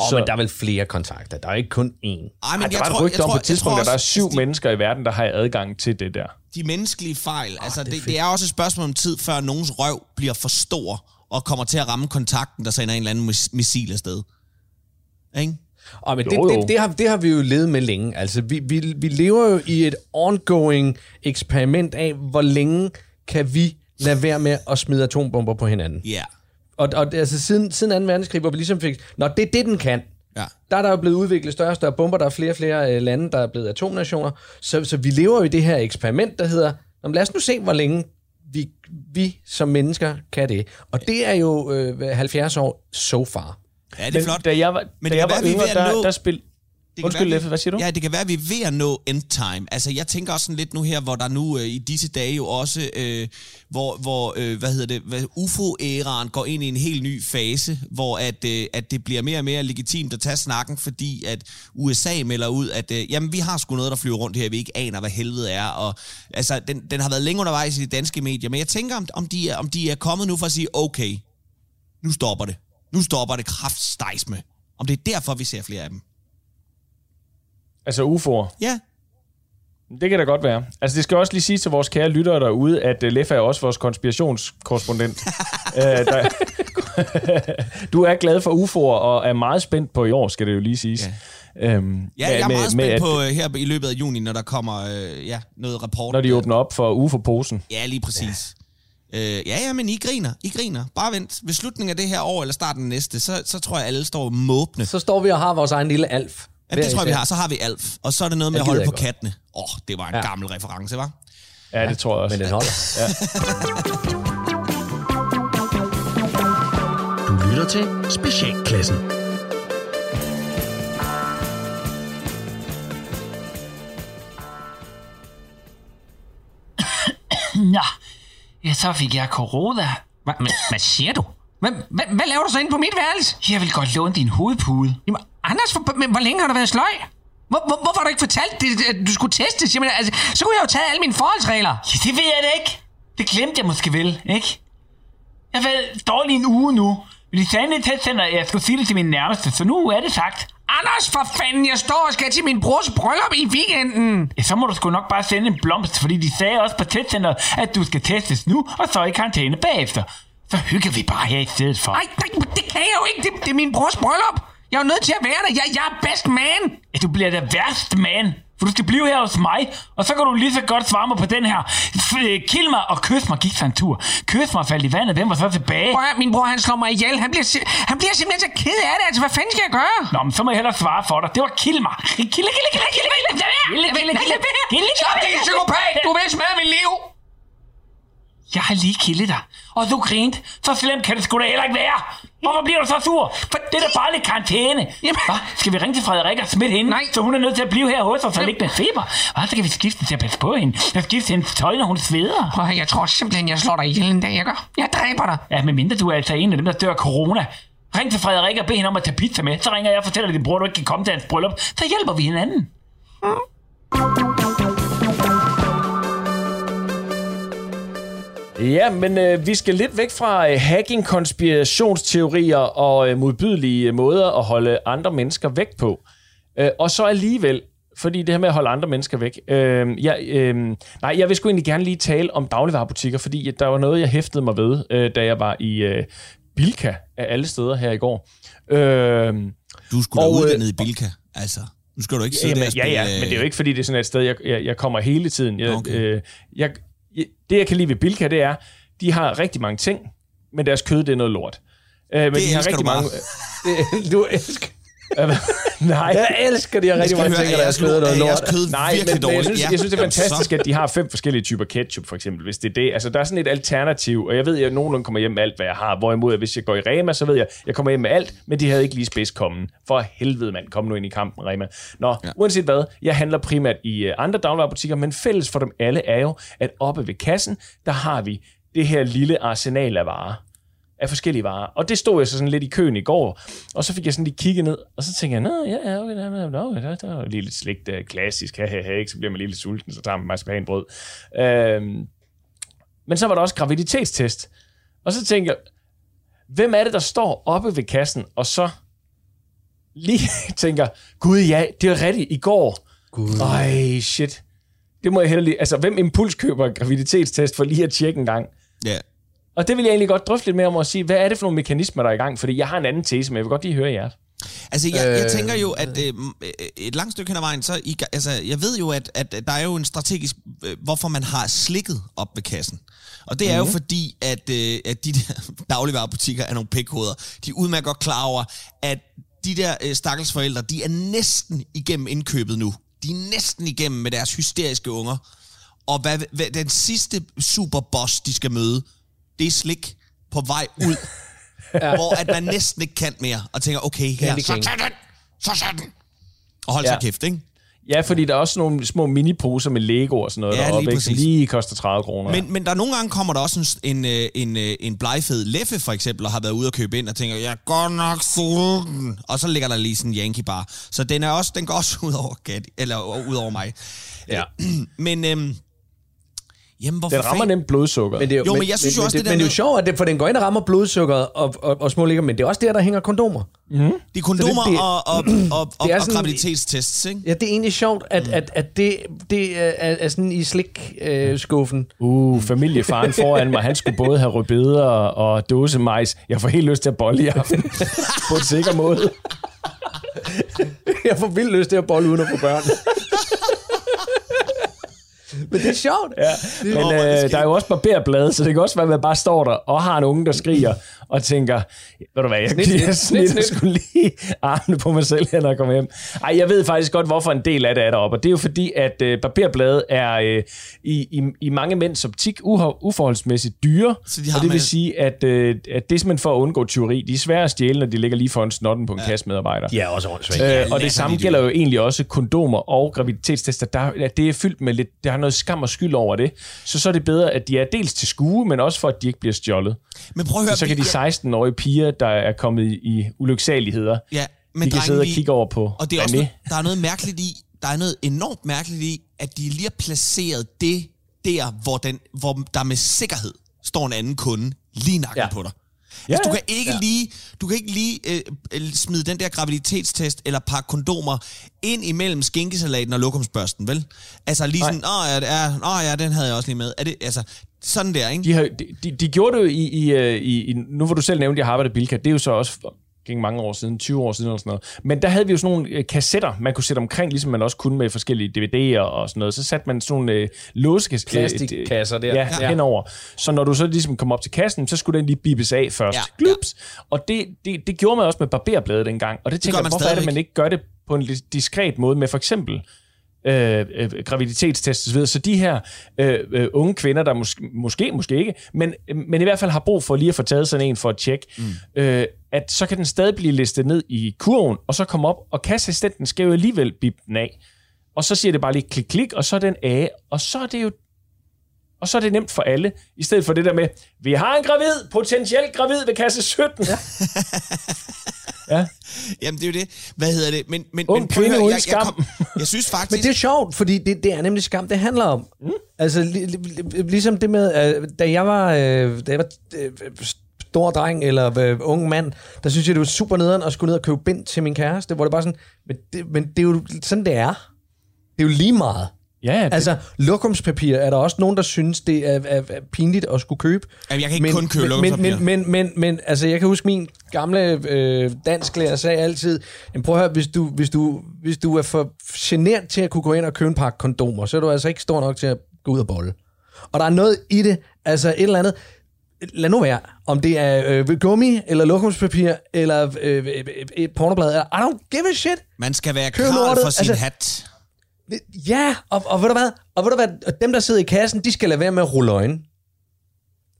Åh, Så- men der er vel flere kontakter. Der er ikke kun én. Ej, men Ej, jeg der var tror, et rygte jeg om på et tidspunkt, jeg at der er syv altså, mennesker i verden, der har adgang til det der. de, de menneskelige fejl, altså det er det, det er også et spørgsmål om tid, før nogens røv bliver for stor og kommer til at ramme kontakten, der sender en eller anden mis- missil afsted. Ikke? Og men det, Jo, jo. det, det, har, det har vi jo levet med længe. Altså, vi, vi, vi lever jo i et ongoing eksperiment af, hvor længe kan vi lade være med at smide atombomber på hinanden. Ja. Yeah. Og, og det- altså, siden, siden 2. verdenskrig, hvor vi ligesom fik... Nå, det er det, den kan. Ja. Der er der jo blevet udviklet større og større bomber. Der er flere og flere øh, lande, der er blevet atomnationer. Så, så vi lever jo i det her eksperiment, der hedder... Lad os nu se, hvor længe vi, vi som mennesker kan det. Og det er jo øh, 70 år so far. Ja, det er Men flot. da jeg var, Men da det jeg var være, yngre, der, nå- der spil... Det Undskyld, være, Leffe, hvad siger du? Ja, det kan være, at vi er ved at nå end time. Altså, jeg tænker også sådan lidt nu her, hvor der nu øh, i disse dage jo også, øh, hvor, hvor øh, hvad hedder det, hvad, UFO-æraen går ind i en helt ny fase, hvor at, øh, at det bliver mere og mere legitimt at tage snakken, fordi at USA melder ud, at øh, jamen, vi har sgu noget, der flyver rundt her, vi ikke aner, hvad helvede er. Og, altså, den, den har været længe undervejs i de danske medier, men jeg tænker, om, om, de er, om de er kommet nu for at sige, okay, nu stopper det. Nu stopper det kraftstejs med. Om det er derfor, vi ser flere af dem. Altså UFO'er. Ja, Det kan da godt være. Altså, det skal også lige sige til vores kære lyttere derude, at uh, Leffe er også vores konspirationskorrespondent. uh, der, du er glad for UFO'er og er meget spændt på i år, skal det jo lige siges. Ja. Øhm, Ja, jeg er med- meget med, spændt at- på øh, her i løbet af juni, når der kommer øh, ja, noget rapport. Når de åbner op for UFO-posen. Ja, lige præcis. Ja. Øh, ja, ja, men I griner. I griner. Bare vent. Ved slutningen af det her år, eller starten af næste, så, så tror jeg, alle står måbne. Så står vi og har vores egen lille alf. Ja, det tror jeg, vi har. Så har vi Alf. Og så er det noget med Ja, at holde på godt. kattene. Åh, oh, det var en ja. Ja. gammel reference, var? Ja, det tror jeg også. Men den holder. Du lytter til Specialklassen. Nå, ja, så fik jeg corona. Hva, men, hvad siger du? Hvad, hvad, hvad laver du så inde på mit værelse? Jeg vil godt låne din hovedpude. Jamen, Anders, hvor, men, hvor længe har du været sløj? Hvor, hvor, hvorfor har du ikke fortalt, det, at du skulle testes? Jamen, altså, så kunne jeg jo tage alle mine forholdsregler. Ja, det ved jeg da ikke. Det glemte jeg måske vel, ikke? Jeg har været dårlig en uge nu. Men de sagde ned at jeg skulle sige det til min nærmeste, så nu er det sagt. Anders, for fanden, jeg står og skal til min brors bryllup i weekenden. Ja, så må du sgu nok bare sende en blomst, fordi de sagde også på testcenteret, at du skal testes nu, og så i karantæne bagefter. Så hygger vi bare her i stedet for. Ej, nej, det kan jeg jo ikke. Det, det er min brors bryllup. Jeg er jo nødt til at være der. Jeg, jeg er best man. Ja, du bliver da værst, man. For du skal blive her hos mig, og så kan du lige så godt svare mig på den her. Øh, Kill mig og kys mig gik sig en tur. Kys mig faldt i vandet, hvem var så tilbage? Høre, min bror, han slår mig ihjel. Han bliver, han bliver simpelthen så ked af det. Altså, hvad fanden skal jeg gøre? Nå, men så må jeg hellere svare for dig. Det var kill mig. Kill, kill, kill, kill, kill, kill, kill, kill, kill, Stop, din psykopat! Du vil smadre mit liv! Jeg har lige kildet dig, og du grinte. Så slemt kan det sgu da heller ikke være. Hvorfor bliver du så sur? For det er da bare lidt karantæne. Jamen- Hva? Skal vi ringe til Frederik og smitte hende? Nej. Så hun er nødt til at blive her hos os og ligge med feber. Hva? Så kan vi skifte til at passe på hende. Jeg skifte hendes tøj, når hun sveder. Prøv jeg tror simpelthen, jeg slår dig ihjel en dag, jeg gør. Jeg dræber dig. Ja, men mindre du er altså en af dem, der dør af corona. Ring til Frederik og bed hende om at tage pizza med. Så ringer jeg og fortæller din bror, at du ikke kan komme til hans bryllup. Så hjælper vi hinanden. Ja, men øh, vi skal lidt væk fra øh, hacking, konspirationsteorier og øh, modbydelige måder at holde andre mennesker væk på. Øh, og så alligevel, fordi det her med at holde andre mennesker væk. Øh, jeg, øh, nej, jeg vil sgu egentlig gerne lige tale om dagligvarerbutikker, fordi der var noget, jeg hæftede mig ved, øh, da jeg var i øh, Bilka af alle steder her i går. Øh, Du skulle da Og, øh, uddannet i Bilka, altså. Nu skal du ikke sidde Jamen, der og ja, spille, ja, men det er jo ikke, fordi det er sådan et sted, jeg, jeg, jeg kommer hele tiden. Jeg, Okay. øh, jeg, det, jeg kan lide ved Bilka, det er, de har rigtig mange ting, men deres kød, det er noget lort. Øh, men Det de har rigtig mange... Du elsker... Nej. Jeg elsker de her rigtig mange ting, er der er noget kød- jeres lort. kød Nej, virkelig men, men jeg, dårligt? synes, Ja. jeg synes, det er fantastisk, at de har fem forskellige typer ketchup, for eksempel, hvis det er det. Altså, der er sådan et alternativ, og jeg ved, at jeg nogenlunde kommer hjem med alt, hvad jeg har. Hvorimod, at hvis jeg går i Rema, så ved jeg, at jeg kommer hjem med alt, men de havde ikke lige spids kommen. For helvede, mand, kom nu ind i kampen, Rema. Nå, ja. uanset hvad, jeg handler primært i uh, andre dagligvarerbutikker, men fælles for dem alle er jo, at oppe ved kassen, der har vi det her lille arsenal af varer af forskellige varer. Og det stod jeg så sådan lidt i køen i går, og så fik jeg sådan lige kigget ned, og så tænkte jeg, nå, ja, ja, okay, der, der, der, der, der er lige lidt slik, der er klassisk, ha, ha, ha, ikke? så bliver man lige lidt sulten, så tager man marcipanbrød. Øhm, men så var der også graviditetstest, og så tænkte jeg, hvem er det, der står oppe ved kassen, og så lige tænker, gud ja, det er rigtigt, i går. Gud. Ej, shit. Det må jeg heller lige... Altså, hvem impulskøber en graviditetstest for lige at tjekke en gang? Ja. Og det vil jeg egentlig godt drøfte lidt mere om at sige, hvad er det for nogle mekanismer, der er i gang? Fordi jeg har en anden tese, men jeg vil godt lige høre jer. Altså, jeg, jeg tænker jo, at øh, et langt stykke hen ad vejen, så I, altså, jeg ved jo, at, at der er jo en strategisk, øh, hvorfor man har slikket op ved kassen. Og det er jo fordi, at, øh, at de der dagligvarerbutikker er nogle pikhoveder. De er udmærket godt klar over, at de der øh, stakkels forældre, de er næsten igennem indkøbet nu. De er næsten igennem med deres hysteriske unger. Og hvad, hvad, den sidste superboss, de skal møde, det er slik på vej ud. ja. Hvor at man næsten ikke kan mere. Og tænker, okay, her, så tag den, så tag den. Og hold ja. Så kæft, ikke? Ja, fordi der er også nogle små mini-poser med Lego og sådan noget, Ja, lige deroppe, ikke, som præcis. lige koster 30 kroner. Men, men der er nogle gange kommer der også en, en, øh, en, øh, en blegfed Leffe, for eksempel, og har været ude og købe ind og tænker, jeg er godt nok sulten. Og så ligger der lige sådan en Yankee bar. Så den, er også, den går også ud over, Gat, eller ud over mig. Ja. Men, øhm, jamen, hvorfor Den rammer nemt blodsukker. Jo, Men, det er men men, jeg synes jo men, også, det, det der men det er jo sjovt, at det, for den går ind og rammer blodsukkeret og, og, og små ligger, men det er også der, der hænger kondomer. Det er kondomer Så det- det- og, og, og, og, Det er og sådan- graviditetstests, ikke? Ja, det er egentlig sjovt, at, at, at det, det er, er sådan i slik-skuffen. Uh, familiefaren foran mig, han skulle både have rødbeder og dåsemajs. Jeg får helt lyst til at bolle i aften. på en sikker måde. jeg får vildt lyst til at bolle uden at få børn. men det er sjovt. Ja. Men øh, er der er jo også barberblade, så det kan også være, at man bare står der og har en unge, der skriger og tænker, ved du hvad, jeg, Snit, snit, snit, jeg, snit, snit, jeg snit. skulle lige armene på mig selv, når jeg kommer hjem. Ej, jeg ved faktisk godt, hvorfor en del af det er deroppe, og det er jo fordi, at øh, barberblade er øh, i, i, i mange mænds optik uforholdsmæssigt dyre, Så de har og det med- vil sige, at, øh, at det er simpelthen for at undgå tyveri. De er svære at stjæle, når de ligger lige foran snotten på en ja. kassemedarbejder. De er også åndssvagt. Øh, og det samme gælder jo egentlig også kondomer og graviditetstester. Der, at det er fyldt med lidt, der har noget skam og skyld over det. Så så er det bedre, at de er dels til skue, men også for, at de ikke bliver stjålet. Men prøv at høre, Så, så kan de ja, 16-årige piger, der er kommet i, i ulyksaligheder, ja, men de kan drenge, sidde og kigge over på Og det er også noget, der er noget mærkeligt i, der er noget enormt mærkeligt i, at de lige har placeret det der, hvor, den, hvor der med sikkerhed står en anden kunde lige nakken. Ja. på dig. Ja, Altså, du kan ikke ja. lige, du kan ikke lige øh, smide den der graviditetstest eller pakke kondomer ind imellem skinkesalaten og lokumsbørsten, vel? Altså lige sådan, åh ja, er, åh ja, den havde jeg også lige med. Er det, altså, sådan der, ikke? De, har, de, de, de gjorde det jo i, i, øh, i, i... Nu hvor du selv nævnte, at jeg har arbejdet i Bilka, det er jo så også gik mange år siden, 20 år siden eller sådan noget. Men der havde vi jo sådan nogle øh, kassetter, man kunne sætte omkring, ligesom man også kunne med forskellige DVD'er og sådan noget. Så satte man sådan nogle øh, låsekasser. Plastikkasser der. Ja, Ja. ja, henover. Så når du så ligesom kom op til kassen, så skulle den lige bibes af først. Ja, Ja, Glups. Og det, det, det gjorde man også med barberbladet dengang. Og det tænker gør jeg, hvorfor er det, stadigvæk. man ikke gør det på en diskret måde med for eksempel øh, øh, graviditetstest osv. Så de her øh, øh, unge kvinder, der måske, måske, måske ikke, men, men i hvert fald har brug for lige at få taget sådan en for at tjekke, mm. øh, at så kan den stadig blive listet ned i kurven, og så komme op, og kasseassistenten skal jo alligevel bippe den af. Og så siger det bare lige klik, klik, og så er den af, og så er det jo og så er det nemt for alle, i stedet for det der med, vi har en gravid, potentielt gravid ved kasse 17. Ja. ja. Jamen, det er jo det. Hvad hedder det? Men, men, Ung men kvinde uden jeg, jeg, skam. kom, jeg synes faktisk... Men det er sjovt, fordi det, det er nemlig skam, det handler om. Mm. Altså, li, li, li, ligesom det med, øh, da jeg var, øh, da jeg var øh, stor dreng eller øh, ung mand, der synes jeg, det var super nederen at skulle ned og købe bind til min kæreste, hvor det bare sådan, men det, men det er jo sådan, det er. Det er jo lige meget. Ja, det, Altså, lokumspapir er der også nogen, der synes, det er, er, er pinligt at skulle købe. Jamen, jeg kan ikke kun købe men, lokumspapir. men, men, men, men, altså, jeg kan huske, min gamle øh, dansklærer sagde altid, "Jamen, prøv at høre, hvis du, hvis, du, hvis du er for genert til at kunne gå ind og købe en pakke kondomer, så er du altså ikke stor nok til at gå ud og bolle. Og der er noget i det, altså et eller andet, lad nu være, om det er øh, gummi, eller lokumspapir, eller øh, øh, et pornoblad, eller, I don't give a shit. Man skal være lortet. for sin Altså- hat. Ja, og, og ved du hvad? Og ved du hvad? Og dem, der sidder i kassen, de skal lade være med at rulle øjne.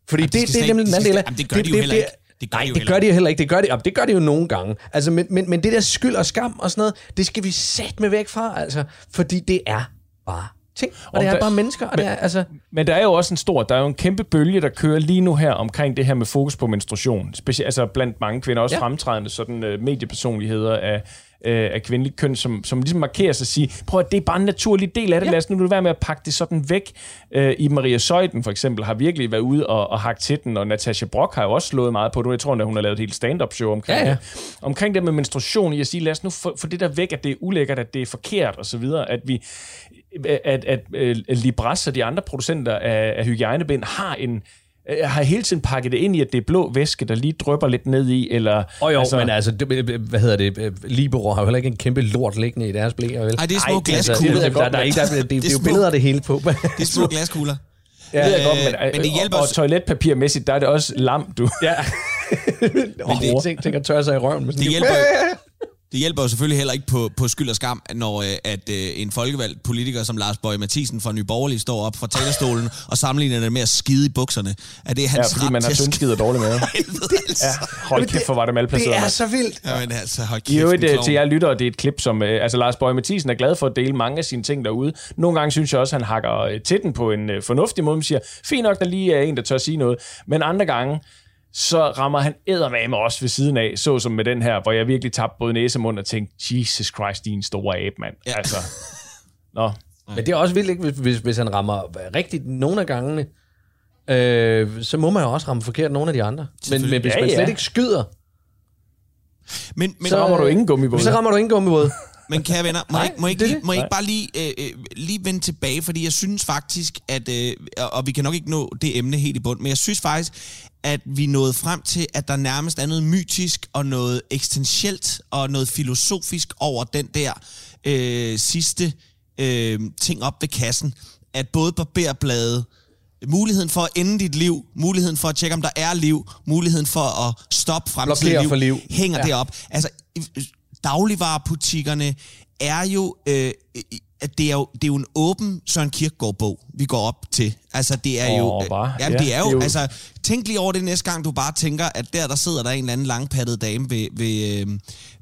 Fordi Jamen, de det, skal det er nemlig den de anden del af... jamen, det gør de jo heller ikke. Det gør nej, de jo det heller gør de jo heller ikke. Det gør de, jamen, det gør de jo nogle gange. Altså, men, men, men det der skyld og skam og sådan noget, det skal vi sætte med væk fra, altså. Fordi det er bare ting. Og, Og det er der- bare mennesker. Og det er, altså, Men der er jo også en stor, der er jo en kæmpe bølge, der kører lige nu her omkring det her med fokus på menstruation. Specielt altså blandt mange kvinder, også ja. fremtrædende sådan uh, mediepersonligheder af, uh, af kvindelig køn, som, som ligesom markerer sig og siger, prøv at det er bare en naturlig del af det, Ja. lad os nu være med at pakke det sådan væk. Uh, I Maria Søjden for eksempel har virkelig været ude og, og hakke til den, og Natasha Brock har jo også slået meget på det. Jeg tror, at hun har lavet et helt stand-up show omkring Ja, ja. det. Omkring det med menstruation, i at sige, lad os nu få, få det der væk, at det er ulækkert, at det er forkert og så videre, at vi at, at, at Libras og de andre producenter af, af hygiejnebind har en øh, har hele tiden pakket det ind i, at det er blå væske, der lige drypper lidt ned i, eller... og jo, altså, men altså, det, hvad hedder det? Libero har jo heller ikke en kæmpe lort liggende i deres blæer, vel? Ej, det er små Ej, det er glaskugler. det jeg der, der er ikke, der, det, det, er er jo små- billeder af det hele på. Det er små glaskugler. Ja, det jeg godt, men, Øh, men det hjælper og, os- og toiletpapirmæssigt, der er det også lam, du. ja. Men det, tænk, tænk at tørre sig i røven. Med sådan Det hjælper, det hjælper jo selvfølgelig heller ikke på, på skyld og skam, når øh, at øh, en folkevalgt politiker som Lars Bøge Mathisen fra Nye Borgerlige står op fra talerstolen og sammenligner det med at skide i bukserne. Er det Ja, hans fordi ret man har til at tyndskid og dårlig mave. Altså. Ja, hold kæft, hvor var det malplaceret. Det er så vildt. Jamen altså, hold I kæft, øvrigt en øh, til jer lyttere, det er et klip, som... Øh, altså, Lars Bøge Mathisen er glad for at dele mange af sine ting derude. Nogle gange synes jeg også, han hakker øh, til den på en øh, fornuftig måde. Man siger, fint nok, der lige er en, der tør sige noget. Men andre gange, så rammer han eddermame også ved siden af, så som med den her, hvor jeg virkelig tabte både næse og mund og tænkte, Jesus Christ, din store abe, mand. Ja. Altså, nå. Men det er også vildt, ikke? Hvis, hvis, hvis han rammer rigtigt nogle af gangene, øh, så må man jo også ramme forkert nogle af de andre. Men, men hvis Ja, man slet ja. ikke skyder, Men, men, Så rammer du ingen gummibåd. så rammer du ingen gummibåd. Men kære venner, må, Nej, ikke- må, ikke, det det. må ikke bare lige, øh, øh, lige vende tilbage, fordi jeg synes faktisk, at, øh, og- vi kan nok ikke nå det emne helt i bund, men jeg synes faktisk, at vi nåede frem til, at der nærmest er noget mytisk og noget eksistentielt og noget filosofisk over den der øh, sidste øh, ting op ved kassen, at både barberbladet, muligheden for at ende dit liv, muligheden for at tjekke, om der er liv, muligheden for at stoppe fremtidigt liv, for liv. hænger Ja. ja. derop. Altså, dagligvarerbutikkerne er jo... Øh, at det er jo, det er jo en åben Søren Kierkegaard-bog, vi går op til. Altså, det er jo... Åh, hva? jamen, Ja, det er jo, det er jo- Altså, tænk lige over det næste gang, du bare tænker, at der, der sidder der en eller anden langpattet dame ved, ved, øh,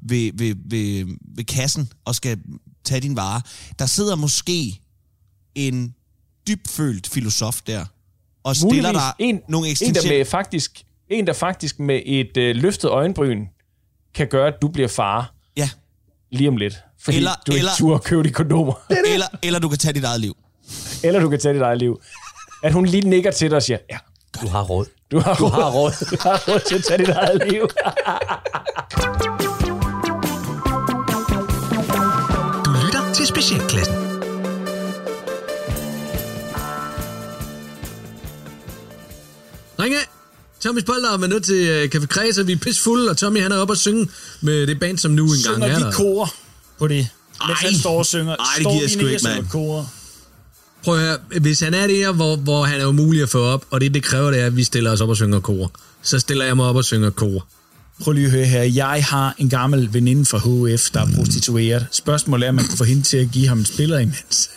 ved, ved, ved, ved kassen og skal tage din vare. Der sidder måske en dybfølt filosof der, og stiller Muligvis dig en, nogle en, der eksistentielle... med faktisk, en, der faktisk med et øh, løftet øjenbryn kan gøre, at du bliver far lige om lidt. Fordi Eller- du ikke eller- turde købe de kondomer. eller, eller du kan tage dit eget liv. eller du kan tage dit eget liv. At hun lige nikker til dig og siger, ja, Du har råd. du har, Du har råd. du har råd til at tage dit eget liv. Du lytter til Specialklassen. Ringe! Tommy's Polter er nødt til øh, Café Kreds, og vi er pisse fulde, og Tommy han er oppe og synge med det band, som nu engang Synger er de der. kor på det? Mens han står og synger. Ej, det de sgu nede ikke, synger mand. Kor. Prøv at høre, hvis han er der, hvor, hvor han er umulig at få op, og det, det kræver, det er, at vi stiller os op og synger kor, så stiller jeg mig op og synger kor. Prøv lige at høre her. Jeg har en gammel veninde fra HF, der er prostitueret. Spørgsmålet er, om man kan få hende til at give ham en spiller imens.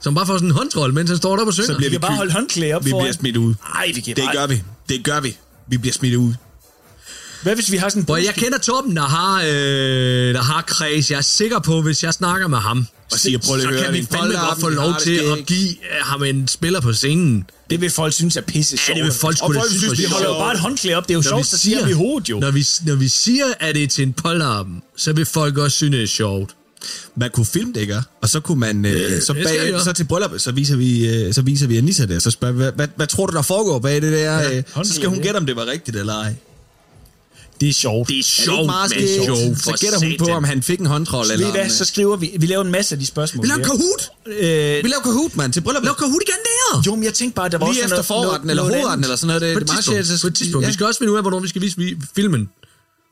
Som bare får sådan en håndtrol, mens han står deroppe og synger. Så bliver Vi vi kan bare holde håndklæde op Vi foran. bliver smidt ud. Ej, vi kan Det bare... gør vi. Det gør vi. Vi bliver smidt ud. Hvad hvis vi har sådan en jeg kender Torben, der har, øh, der har kreds. Jeg er sikker på, hvis jeg snakker med ham, Og siger, prøv lige så høre, kan vi fandme godt få lov det til at give øh, ham en spiller på scenen. Det vil folk synes er pisse sjovt. Ja, det vil folk Og folk synes synes, vi holder jo bare et håndklæde op. Det er jo sjovt, så siger vi hovedet jo. Når vi, når vi siger, at det er til en polterappen, så vil folk også synes, det er sjovt. Man kunne filme det, ikke? Og så kunne man... Øh, så, bag, så til bryllup, så viser vi, øh, så viser vi Anissa det, og så spørger hvad, hvad, hvad tror du, der foregår bag det der? Ja, øh, så skal hun gætte, om det var rigtigt eller ej. Det er sjovt. Det er Er det sjovt, ikke meget sjovt Så gætter hun på, om han fik en håndtrol Ved eller... Hvad, så skriver vi... Vi laver en masse af de spørgsmål. Vi laver. Kahoot! Øh, Vi laver Kahoot, mand, til bryllup. Lav Kahoot igen der! jo, men jeg tænkte bare, der var Lige også efter forretten eller hovedretten eller sådan noget. Det, På et tidspunkt, på et tidspunkt. Vi skal også finde ud af, hvornår vi skal vise vi- filmen.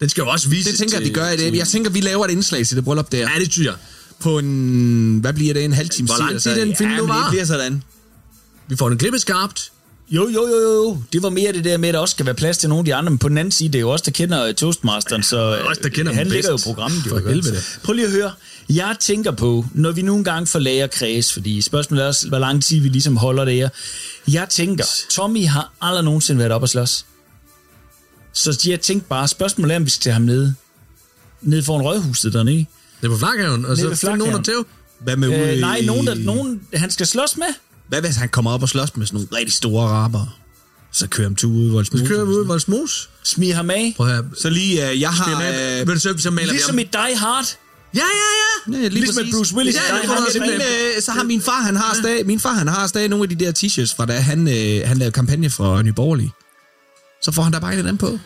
Den skal jo også vises Det tænker jeg, vi gør i det. Jeg tænker, vi laver et indslag til det bryllup der. Ja, det synes jeg. På en... Hvad bliver det? En halv time? Hvor lang tid den film nu var? det bliver sådan. Vi får den klippet skarpt. Jo, jo, jo, jo. Det var mere det der med, at der også skal være plads til nogle af de andre. Men på den anden side, det er jo også der kender øh, Toastmasteren, så øh, os, der kender han dem ligger jo programmet. Jo, For helvede. Prøv lige at høre. Jeg tænker på, når vi nogle gange forlager kreds, fordi spørgsmålet er også, hvor lang tid vi ligesom holder det her. Jeg tænker, Tommy har aldrig nogensinde været op og slås. Så jeg tænkte bare, spørgsmålet er, om vi skal til ham nede, nede foran rådhuset dernede. Det er på flakhaven, og så ved find nogen at Flakhaven. tæve. Hvad med ude Øh, nej, i- nogen, der, nogen, han skal slås med. Hvad hvis han kommer op og slås med sådan nogle rigtig store araber? Så kører ham tur ud i Voldsmose. Så kører vi ud i Voldsmos. Smir ham af. Prøv her. Så lige, uh, jeg har... Øh, Uh, men så, så maler Ligesom vi i Die Hard. Ja, ja, ja. Ja, lige Ligesom med præcis. Bruce Willis Ja, du også min, øh, så har min far, han har stadig, min far, han har stadig nogle af de der t-shirts fra da han, øh, han lavede kampagne for Nye Borgerlige. Så får han da bare en af dem på.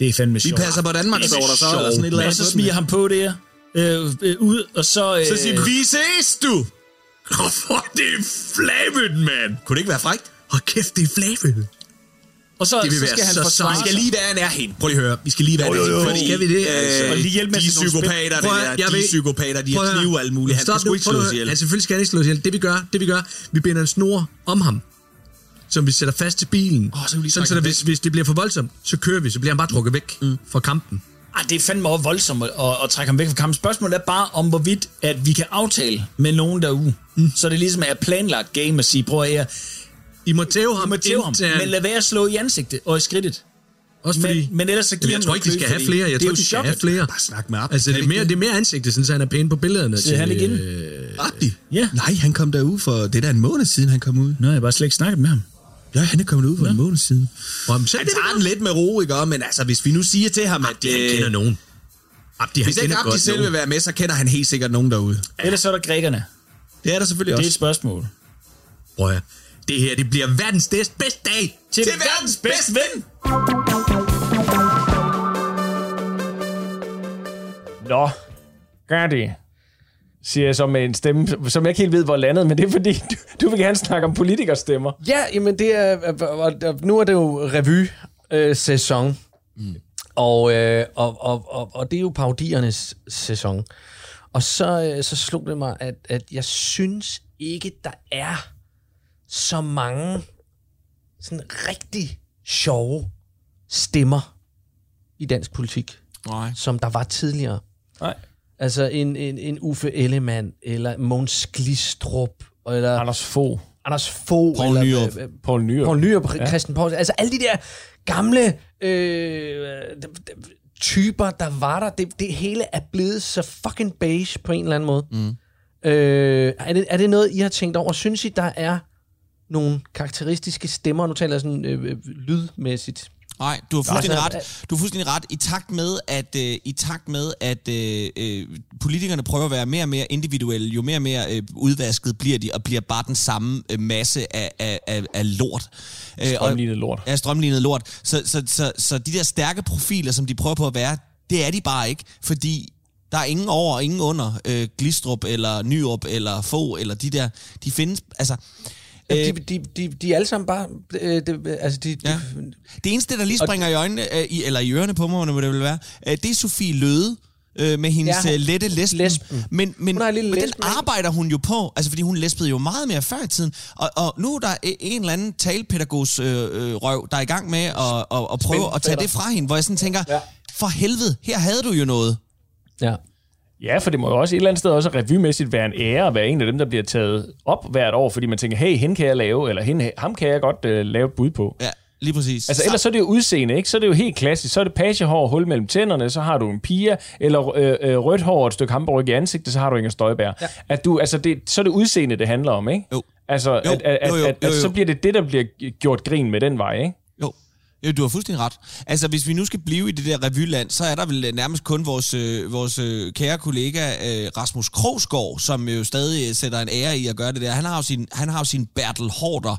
Det er fandme Vi sjovt. passer på Danmark, der så, eller sådan et eller Og andet. så smiger ham på der. Øh, øh, ud, og så... Øh, Så siger vi ses, du! Hvorfor det er flavet, mand? Kunne det ikke være frækt? Hold kæft, det er flavet. og så, det vil så være skal han så forsvare Vi skal lige være nærheden. Prøv lige at høre. Vi skal lige være nærheden. jo. Fordi, Skal vi det, øh, altså? Og lige hjælpe med de sådan nogle psykopater, det Prøv der, de ved- psykopater, de har knive og alt muligt. Han skal sgu ikke slås ihjel. Ja, selvfølgelig skal han ikke slås ihjel. Det vi gør, det vi gør, vi binder en snor om ham, som vi sætter fast til bilen. Åh, så kan vi lige sådan, så der, hvis, hvis det bliver for voldsomt, så kører vi, så bliver han bare trukket væk mm. fra kampen. Ej, det er fandme også voldsomt at, at, at trække ham væk fra kampen. Spørgsmålet er bare om, hvorvidt at vi kan aftale med nogen derude. Mm. Så det ligesom er planlagt game at sige, prøv at her, I må tæve ham, I må tæve ham, men lad være at slå i ansigtet og i skridtet. Også fordi, Men, men ellers så giver jeg tror ikke, de skal have flere. Jeg det er tror de skal have flere. Bare snak med Abdi. Altså, det er, mere, det er mere ansigtet, sådan, så han er pæn på billederne. Sidder han igen? Øh, Abdi? Ja. Nej, han kom derud for... Det er da en måned siden, han kom ud. Nå, jeg har bare slet ikke snakket med ham. Ja, han er kommet ud for en måned siden. Jamen, så er Han det tager den lidt med ro, ikke? Men altså, hvis vi nu siger til ham, at... Abdi, han øh, kender nogen. Abdi, han Hvis ikke kender Abdi selv vil være med, så kender han helt sikkert nogen derude. Ellers så er der grækerne. Det er der selvfølgelig Det er et også. spørgsmål. Prøv at. Det her, det bliver verdens bedste, bedste dag. Til, Til verdens bedste ven! Nå, gør det. Siger jeg så med en stemme, som jeg ikke helt ved, hvor landet, men det er fordi, du, du vil gerne snakke om politikerstemmer. Ja, jamen det er, og nu er det jo revy-sæson. Mm. Og, øh, og, og, og, og det er jo parodiernes sæson. Og så, øh, så slog det mig, at, at jeg synes ikke, der er så mange sådan rigtig sjove stemmer i dansk politik, Nej. som der var tidligere. Nej. Altså en, en, en Uffe Ellemann, eller Måns Glistrup, eller Anders Fogh. Anders Fogh, Poul eller, Nyrup. øh, øh, Poul Nyrup. Poul Nyrup, ja. Christian Poulsen, altså alle de der gamle øh, typer, der var der, det, det hele er blevet så fucking beige på en eller anden måde. Mm. Øh, er, det, er det noget, I har tænkt over? Synes I, der er nogle karakteristiske stemmer, nu taler jeg sådan øh, øh, lydmæssigt, Nej, du har fuldstændig Altså, ret. Du har fuldstændig ret. I takt med, at, øh, i takt med, at øh, øh, politikerne prøver at være mere og mere individuelle, jo mere og mere øh, udvasket bliver de, og bliver bare den samme øh, masse af, af, af, af lort. Øh, og- Strømlignet lort. Ja, strømlignet lort. Så, så, så, så de der stærke profiler, som de prøver på at være, det er de bare ikke, fordi der er ingen over og ingen under øh, Glistrup eller Nyrup eller Få eller de der, de findes, altså de, de, de, de er alle sammen bare... Øh, det, altså, de, Ja. de, Det eneste, der lige springer i øjnene, øh, i, eller i ørerne på mig, hvad det vil være, øh, det er Sofie Løde, øh, med hendes Ja. ja, lette lesben. Lesben. Men, men, Hun lille men den lesben, ikke? arbejder hun jo på, altså fordi hun lesbede jo meget mere før i tiden. Og, og nu er der e- en eller anden talepædagogs øh, øh, røv, der er i gang med at, at, at prøve at tage det fra hende, hvor jeg sådan tænker, ja. for helvede, her havde du jo noget. ja. Ja, for det må jo også et eller andet sted også revymæssigt være en ære at være en af dem, der bliver taget op hvert år, fordi man tænker, hey, hende kan jeg lave, eller hende, ham kan jeg godt uh, lave et bud på. Ja, lige præcis. Altså ellers så er det jo udseende, ikke? Så er det jo helt klassisk. Så er det pagehår hul mellem tænderne, så har du en pia, eller øh, øh, rødt hår og et stykke hamburg i ansigtet, så har du Inger Støjbær. Ja. At du, altså det, så er det udseende, det handler om, ikke? Jo. Altså, Jo, at, at, jo, jo, at, at, jo, at jo. så bliver det det, der bliver gjort grin med den vej, ikke? Jo, du har fuldstændig ret. Altså, hvis vi nu skal blive i det der revyland, så er der vel nærmest kun vores, øh, vores øh, kære kollega øh, Rasmus Krogsgaard, som jo stadig sætter en ære i at gøre det der. Han har jo sin, han har jo sin Bertel Hårder.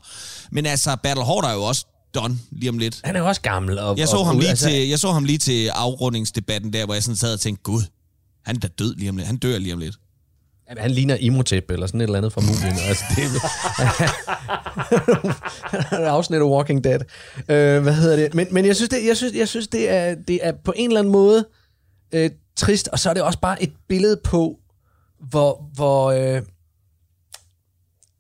Men altså, Bertel Hårder er jo også done lige om lidt. Han er jo også gammel. Og, Jeg så, og, ham lige altså, til, jeg så ham lige til afrundingsdebatten der, hvor jeg sådan sad og tænkte, gud, han er da død lige om lidt. Han dør lige om lidt. Jamen, Han ligner Imhotep eller sådan et eller andet fra Mumien. altså, det er et afsnit af Walking Dead. Øh, hvad hedder det? Men, men jeg synes, det, jeg synes, jeg synes det, er, det er på en eller anden måde øh, trist, og så er det også bare et billede på, hvor, hvor, øh,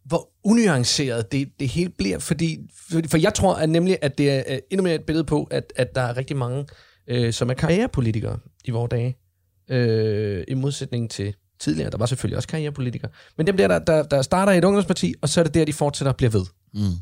hvor unuanceret det, det hele bliver. Fordi, for, for jeg tror at nemlig, at det er øh, endnu mere et billede på, at, at der er rigtig mange, øh, som er karrierepolitikere i vores dage. Øh, I modsætning til tidligere. Der var selvfølgelig også karrierepolitikere. Men dem der, der, der, der starter i et ungdomsparti, og så er det der, de fortsætter og bliver ved. Mm.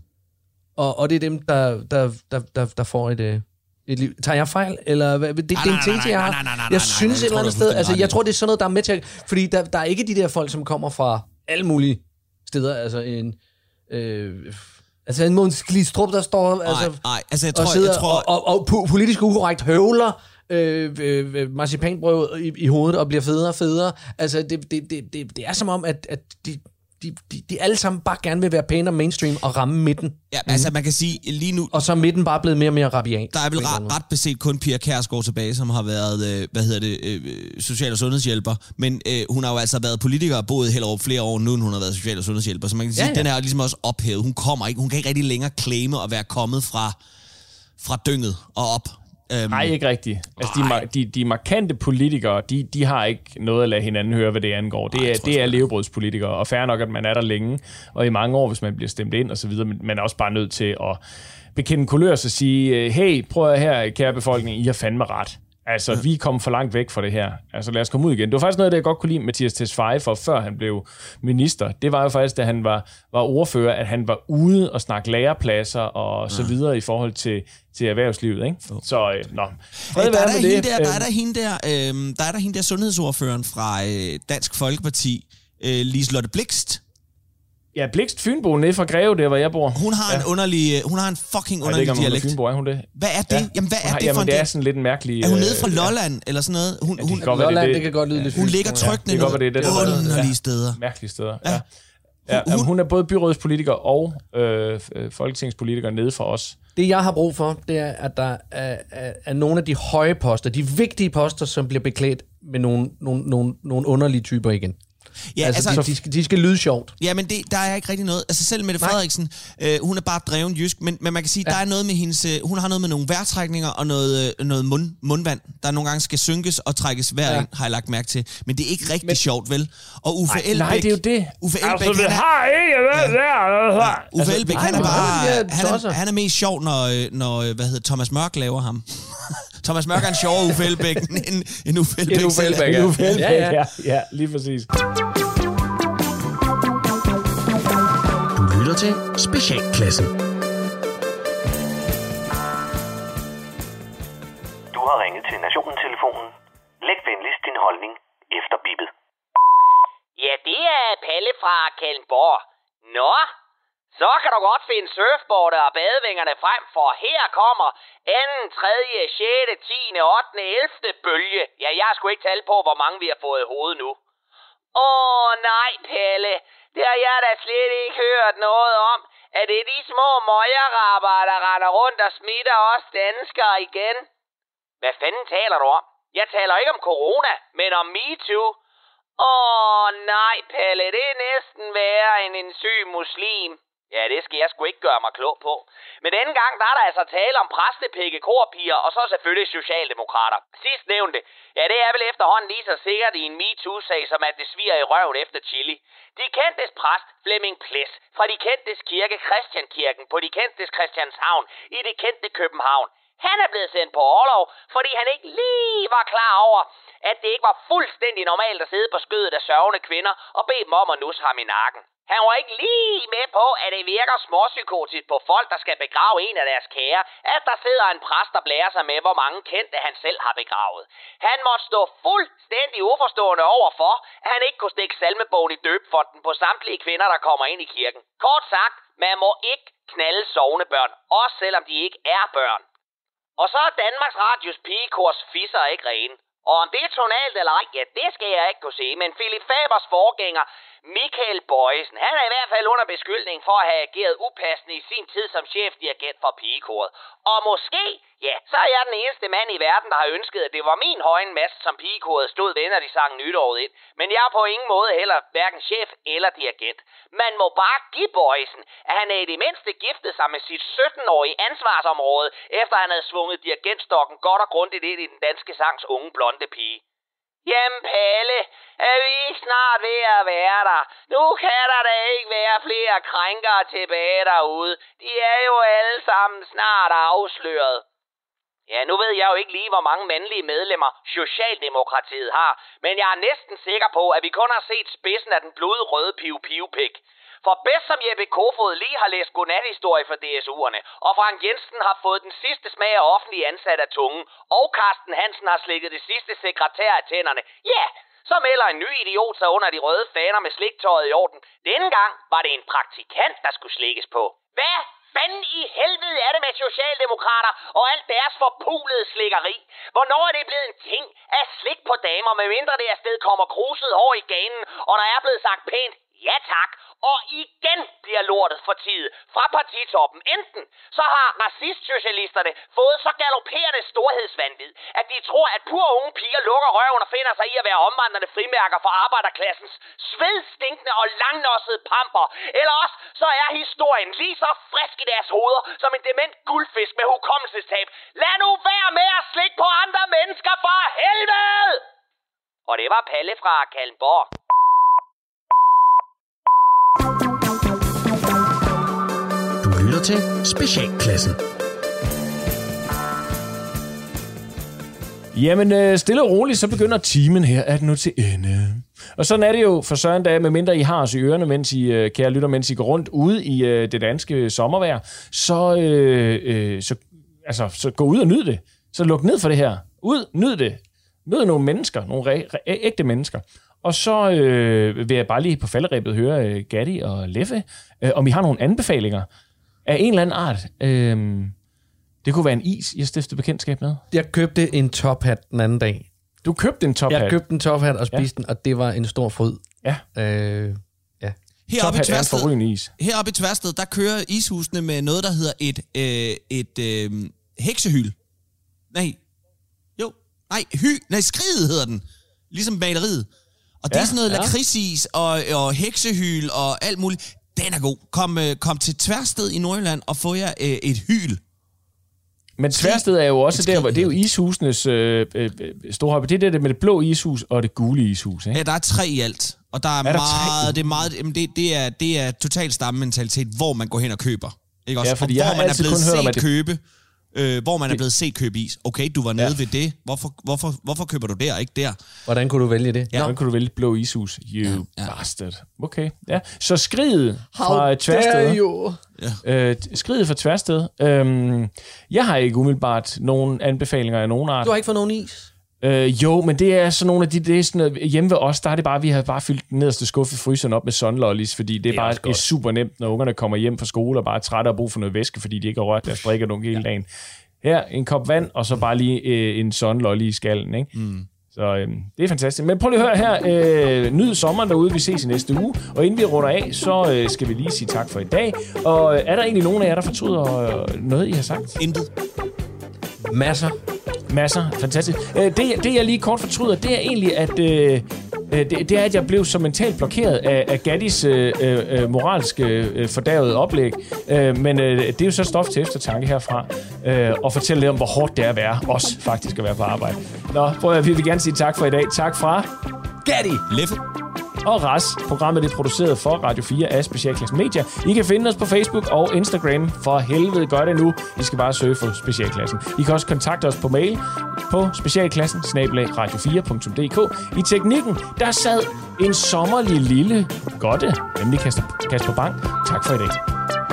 Og, og det er dem, der, der, der, der, der får et, øh, et liv. Tager jeg fejl? Eller hvad? Det, det er en ting, jeg har. Jeg synes et eller andet sted, altså jeg tror, det er sådan noget, der er med til at, Fordi der, der er ikke de der folk, som kommer fra alle mulige steder. Altså en... Øh, altså en Måns Glistrup, der står... Altså, nej, altså jeg og tror, sidder jeg tror, og, og, og po- politisk ukorrekt høvler øh, øh, øh, marcipanbrød i, i hovedet og bliver federe og federe. Altså, det, det, det, det, det er som om, at, at de, de, de, de alle sammen bare gerne vil være pænere mainstream og ramme midten. ja, altså man kan sige, lige nu, Og så er midten bare blevet mere og mere rabiat. Der er vel ret, ret beset kun Pia Kærsgaard tilbage, som har været, øh, hvad hedder det, øh, social- og sundhedshjælper. Men øh, hun har jo altså været politiker og boet helt over flere år nu, end hun har været social- og sundhedshjælper. Så man kan sige, Ja, ja, den er ligesom også ophævet. Hun kommer ikke, hun kan ikke rigtig længere claime at være kommet fra, fra dynget og op. Øhm, Nej, ikke rigtigt. Altså, de, mar- de, de markante politikere, de, de har ikke noget at lade hinanden høre, hvad det angår. Det er, jeg tror det er levebrødspolitikere, og fair nok, at man er der længe, og i mange år, hvis man bliver stemt ind og så videre, men man er også bare nødt til at bekende kulør og sige, øh, hey, prøv at her, kære befolkning, I har fandme ret. Altså, ja. vi er kommet for langt væk fra det her. Altså, lad os komme ud igen. Det var faktisk noget, af det jeg godt kunne lide Mathias Tesfaye for, før han blev minister. Det var jo faktisk, da han var, var ordfører, at han var ude og snakke lærepladser og så videre i forhold til, til erhvervslivet. Ikke? Så, øh, nå. Fred Øh, der, er der, hende det. der, der er Øhm, der hende der, øh, der er der hende der sundhedsordføreren fra øh, Dansk Folkeparti, øh, Liselotte Blikst. Ja, Blikst Fynbo nede fra Greve, der hvor jeg bor. Hun har ja. en underlig, øh, hun har en fucking Jeg ved underlig ikke, om hun er dialekt. Fynbo, er hun det? Hvad er det? Jamen, hvad er det for Jamen, en det er dialekt? sådan lidt en mærkelig... Er hun nede fra øh, Lolland, eller sådan noget? Hun, Ja, det hun, kan godt Lolland, det, det kan godt lyde lidt hun ligger ja. trykkende det det er det, underlige ja. steder. mærkelige steder. Ja. Ja. Ja, Hun- hun, er både byrådspolitiker og øh, øh, folketingspolitiker nede for os. Det, jeg har brug for, det er, at der er, er, er nogle af de høje poster, de vigtige poster, som bliver beklædt med nogle, nogle, nogle, nogle underlige typer igen. Ja, altså, altså, de, de, skal, de skal lyde sjovt. Ja, men det, der er ikke rigtig noget. Altså selv Mette Nej. Frederiksen, øh, hun er bare dreven jysk, men, men man kan sige, ja. der er noget med hendes, øh, hun har noget med nogle vejrtrækninger og noget, øh, noget mund, mundvand, der nogle gange skal synkes og trækkes vejr Ja. ja. ind, har jeg lagt mærke til. Men det er ikke rigtig men, sjovt, vel? Og Uffe Elbæk, Nej, det er jo det. Uffe altså, Elbæk, det han er, har ikke været der. Uffe Altså, Elbæk, nej, han er bare, det han er, han er mest sjov, når, øh, når hvad hedder Thomas Mørk laver ham. Thomas Mørk er en sjovere Uffe Elbæk, end, end Uffe Elbæk. End Uffe. Elbæk, ja. Uffe Elbæk, ja. ja, ja, lige præcis. Du lytter til Specialklassen. Du har ringet til Nationen-telefonen. Læg venligst din holdning efter bippet. Ja, det er Palle fra Kalmborg. Nå, så kan du godt finde surfboardet og badevingerne frem, for her kommer 2., 3., 6., 10., 8., 11. bølge. Ja, jeg skulle ikke tale på, hvor mange vi har fået i hovedet nu. Åh nej, Pelle. Det har jeg da slet ikke hørt noget om. Er det de små møgerrabber, der render rundt og smitter os danskere igen? Hvad fanden taler du om? Jeg taler ikke om corona, men om MeToo. Åh nej, Pelle, det er næsten værre end en syg muslim. Ja, det skal jeg sgu ikke gøre mig klog på. Men denne gang, der er der altså tale om præstepikke, korpiger og så selvfølgelig socialdemokrater. Sidst nævnte, ja det er vel efterhånden lige så sikkert i en MeToo-sag, som at det sviger i røven efter chili. De kendtes præst, Flemming Ples, fra de kendtes kirke Christiankirken på de kendtes Christianshavn i det kendte København. Han er blevet sendt på overlov, fordi han ikke lige var klar over, at det ikke var fuldstændig normalt at sidde på skødet af sørgende kvinder og bede dem om at nusse ham i nakken. Han var ikke lige med på, at det virker småpsykotisk på folk, der skal begrave en af deres kære, at der sidder en præst, der blærer sig med, hvor mange kendte han selv har begravet. Han måtte stå fuldstændig uforstående over for, at han ikke kunne stikke salmebogen i døbfonden på samtlige kvinder, der kommer ind i kirken. Kort sagt, man må ikke knalde sovende børn, også selvom de ikke er børn. Og så er Danmarks Radios pigekors fisser ikke rene. Og om det er tonalt eller ej, ja, det skal jeg ikke kunne sige. Men Philip Fabers forgænger, Michael Bøjsen, han er i hvert fald under beskyldning for at have ageret upassende i sin tid som chefdirigent for pigekoret. Og måske, ja, så er jeg den eneste mand i verden, der har ønsket, at det var min højen mast, som pigekoret stod ved, når de sang nytåret ind. Men jeg er på ingen måde heller hverken chef eller dirigent. Man må bare give boysen, at han er i det mindste giftet sig med sit 17-årige ansvarsområde, efter han havde svunget dirigentstokken godt og grundigt ind i den danske sangs unge blonde pige. Jamen Palle, er vi snart ved at være der? Nu kan der da ikke være flere krænkere tilbage derude. De er jo alle sammen snart afsløret. Ja, nu ved jeg jo ikke lige, hvor mange mandlige medlemmer Socialdemokratiet har, men jeg er næsten sikker på, at vi kun har set spidsen af den blodrøde piv-piv-pik. For bedst som Jeppe Kofod lige har læst godnathistorie for DSU'erne, og Frank Jensen har fået den sidste smag af offentlig ansat af tungen, og Carsten Hansen har slikket det sidste sekretær af tænderne, ja, så melder en ny idiot sig under de røde faner med sliktøjet i orden. Denne gang var det en praktikant, der skulle slikkes på. Hvad fanden i helvede er det med socialdemokrater og alt deres forpulede slikkeri? Hvornår er det blevet en ting at slik på damer, medmindre det afsted kommer kruset over i ganen, og der er blevet sagt pænt ja tak, og igen bliver lortet for tid fra partitoppen. Enten så har racistsocialisterne fået så galopperende storhedsvandvid, at de tror, at pur unge piger lukker røven og finder sig i at være omvandrende frimærker for arbejderklassens svedstinkende og langnossede pamper. Eller også så er historien lige så frisk i deres hoveder som en dement guldfisk med hukommelsestab. Lad nu være med at slikke på andre mennesker for helvede! Og det var Palle fra Kalmborg. Du lytter til Specialklassen. Jamen, øh, stille og roligt, så begynder timen her at nå til ende. Og sådan er det jo for søren dag, medmindre I har os i ørerne, mens I, øh, kære lytter, mens I går rundt ude i øh, det danske sommervejr, så, øh, øh, så, altså, så gå ud og nyd det. Så luk ned for det her. Ud, nyd det. Mød nogle mennesker, nogle re- re- ægte mennesker. Og så øh, vil jeg bare lige på falderæbet høre øh, Gatti og Leffe, øh, om I har nogle anbefalinger af en eller anden art. Øh, det kunne være en is, I har stiftet bekendtskab med. Jeg købte en tophat den anden dag. Du købte en tophat? Jeg købte en tophat og spiste ja. den, og det var en stor fryd. Ja. Øh, ja. Heroppe i, Tværsted, heroppe i Tværsted, der kører ishusene med noget, der hedder et, øh, et øh, heksehyl. Nej. Jo. Nej, hy. Nej, skridet hedder den. Ligesom maleriet. Og det Ja, er sådan noget ja. lakridsis og, og heksehyl og alt muligt. Den er god. Kom, øh, kom til Tværsted i Nordjylland og få jer øh, et hyl. Men Tværsted er jo også der, hvor det er jo ishusenes øh, øh, store hobby. Det er det med det blå ishus og det gule ishus. Ikke? Ja, der er tre i alt. Og der er, Er der tre? meget, det er meget, det, det er, det er total stammementalitet, hvor man går hen og køber. Ikke også? Ja, fordi og jeg hvor har man er blevet kun hørt om, set at det- købe, øh, hvor man er blevet set købe is. Okay, du var nede Ja. ved det. Hvorfor, hvorfor, hvorfor køber du der, ikke der? Hvordan kunne du vælge det? Ja. Hvordan kunne du vælge blå ishus? You Ja, ja, ja. ja. bastard. Okay, ja. Så skridet fra Tværsted. you? Øh, skridet fra Tværsted. Øhm, jeg har ikke umiddelbart nogen anbefalinger af nogen art. Du har ikke fået nogen is? Øh, jo, men det er sådan nogle af de, det er sådan noget, hjemme ved os, der er det bare, vi har bare fyldt den nederste skuffe i fryseren op med sunlollies, fordi det, det er bare det er super nemt, når ungerne kommer hjem fra skole og bare er trætte og brug for noget væske, fordi de ikke har rørt deres drikker hele dagen. Her, en kop vand, og så bare lige øh, en sunlolly i skallen, ikke? Mm. Så øh, det er fantastisk. Men prøv lige at høre her. Øh, nyd sommeren derude. Vi ses i næste uge. Og inden vi runder af, så øh, skal vi lige sige tak for i dag. Og øh, er der egentlig nogen af jer, der fortryder øh, noget, I har sagt? Intet. Masser. Masser. Fantastisk. Øh, det, det, jeg lige kort fortryder, det er egentlig, at, øh, øh det, det er, at jeg blev så mentalt blokeret af, af Gaddis øh, øh, øh moralske øh, fordavede oplæg. Øh, men øh, det er jo så stof til eftertanke herfra. Øh, og fortælle lidt om, hvor hårdt det er at være. Også faktisk at være på arbejde. Nå, prøv at vi vil gerne sige tak for i dag. Tak fra Gaddy. Leffe. Og Ras. Programmet er produceret for Radio 4 af Specialklasse Media. I kan finde os på Facebook og Instagram. For helvede, gør det nu. I skal bare søge for Specialklassen. I kan også kontakte os på mail på specialklassen radio4.dk. I teknikken, der sad en sommerlig lille godte, nemlig Kasper, Kasper Bang. Tak for i dag.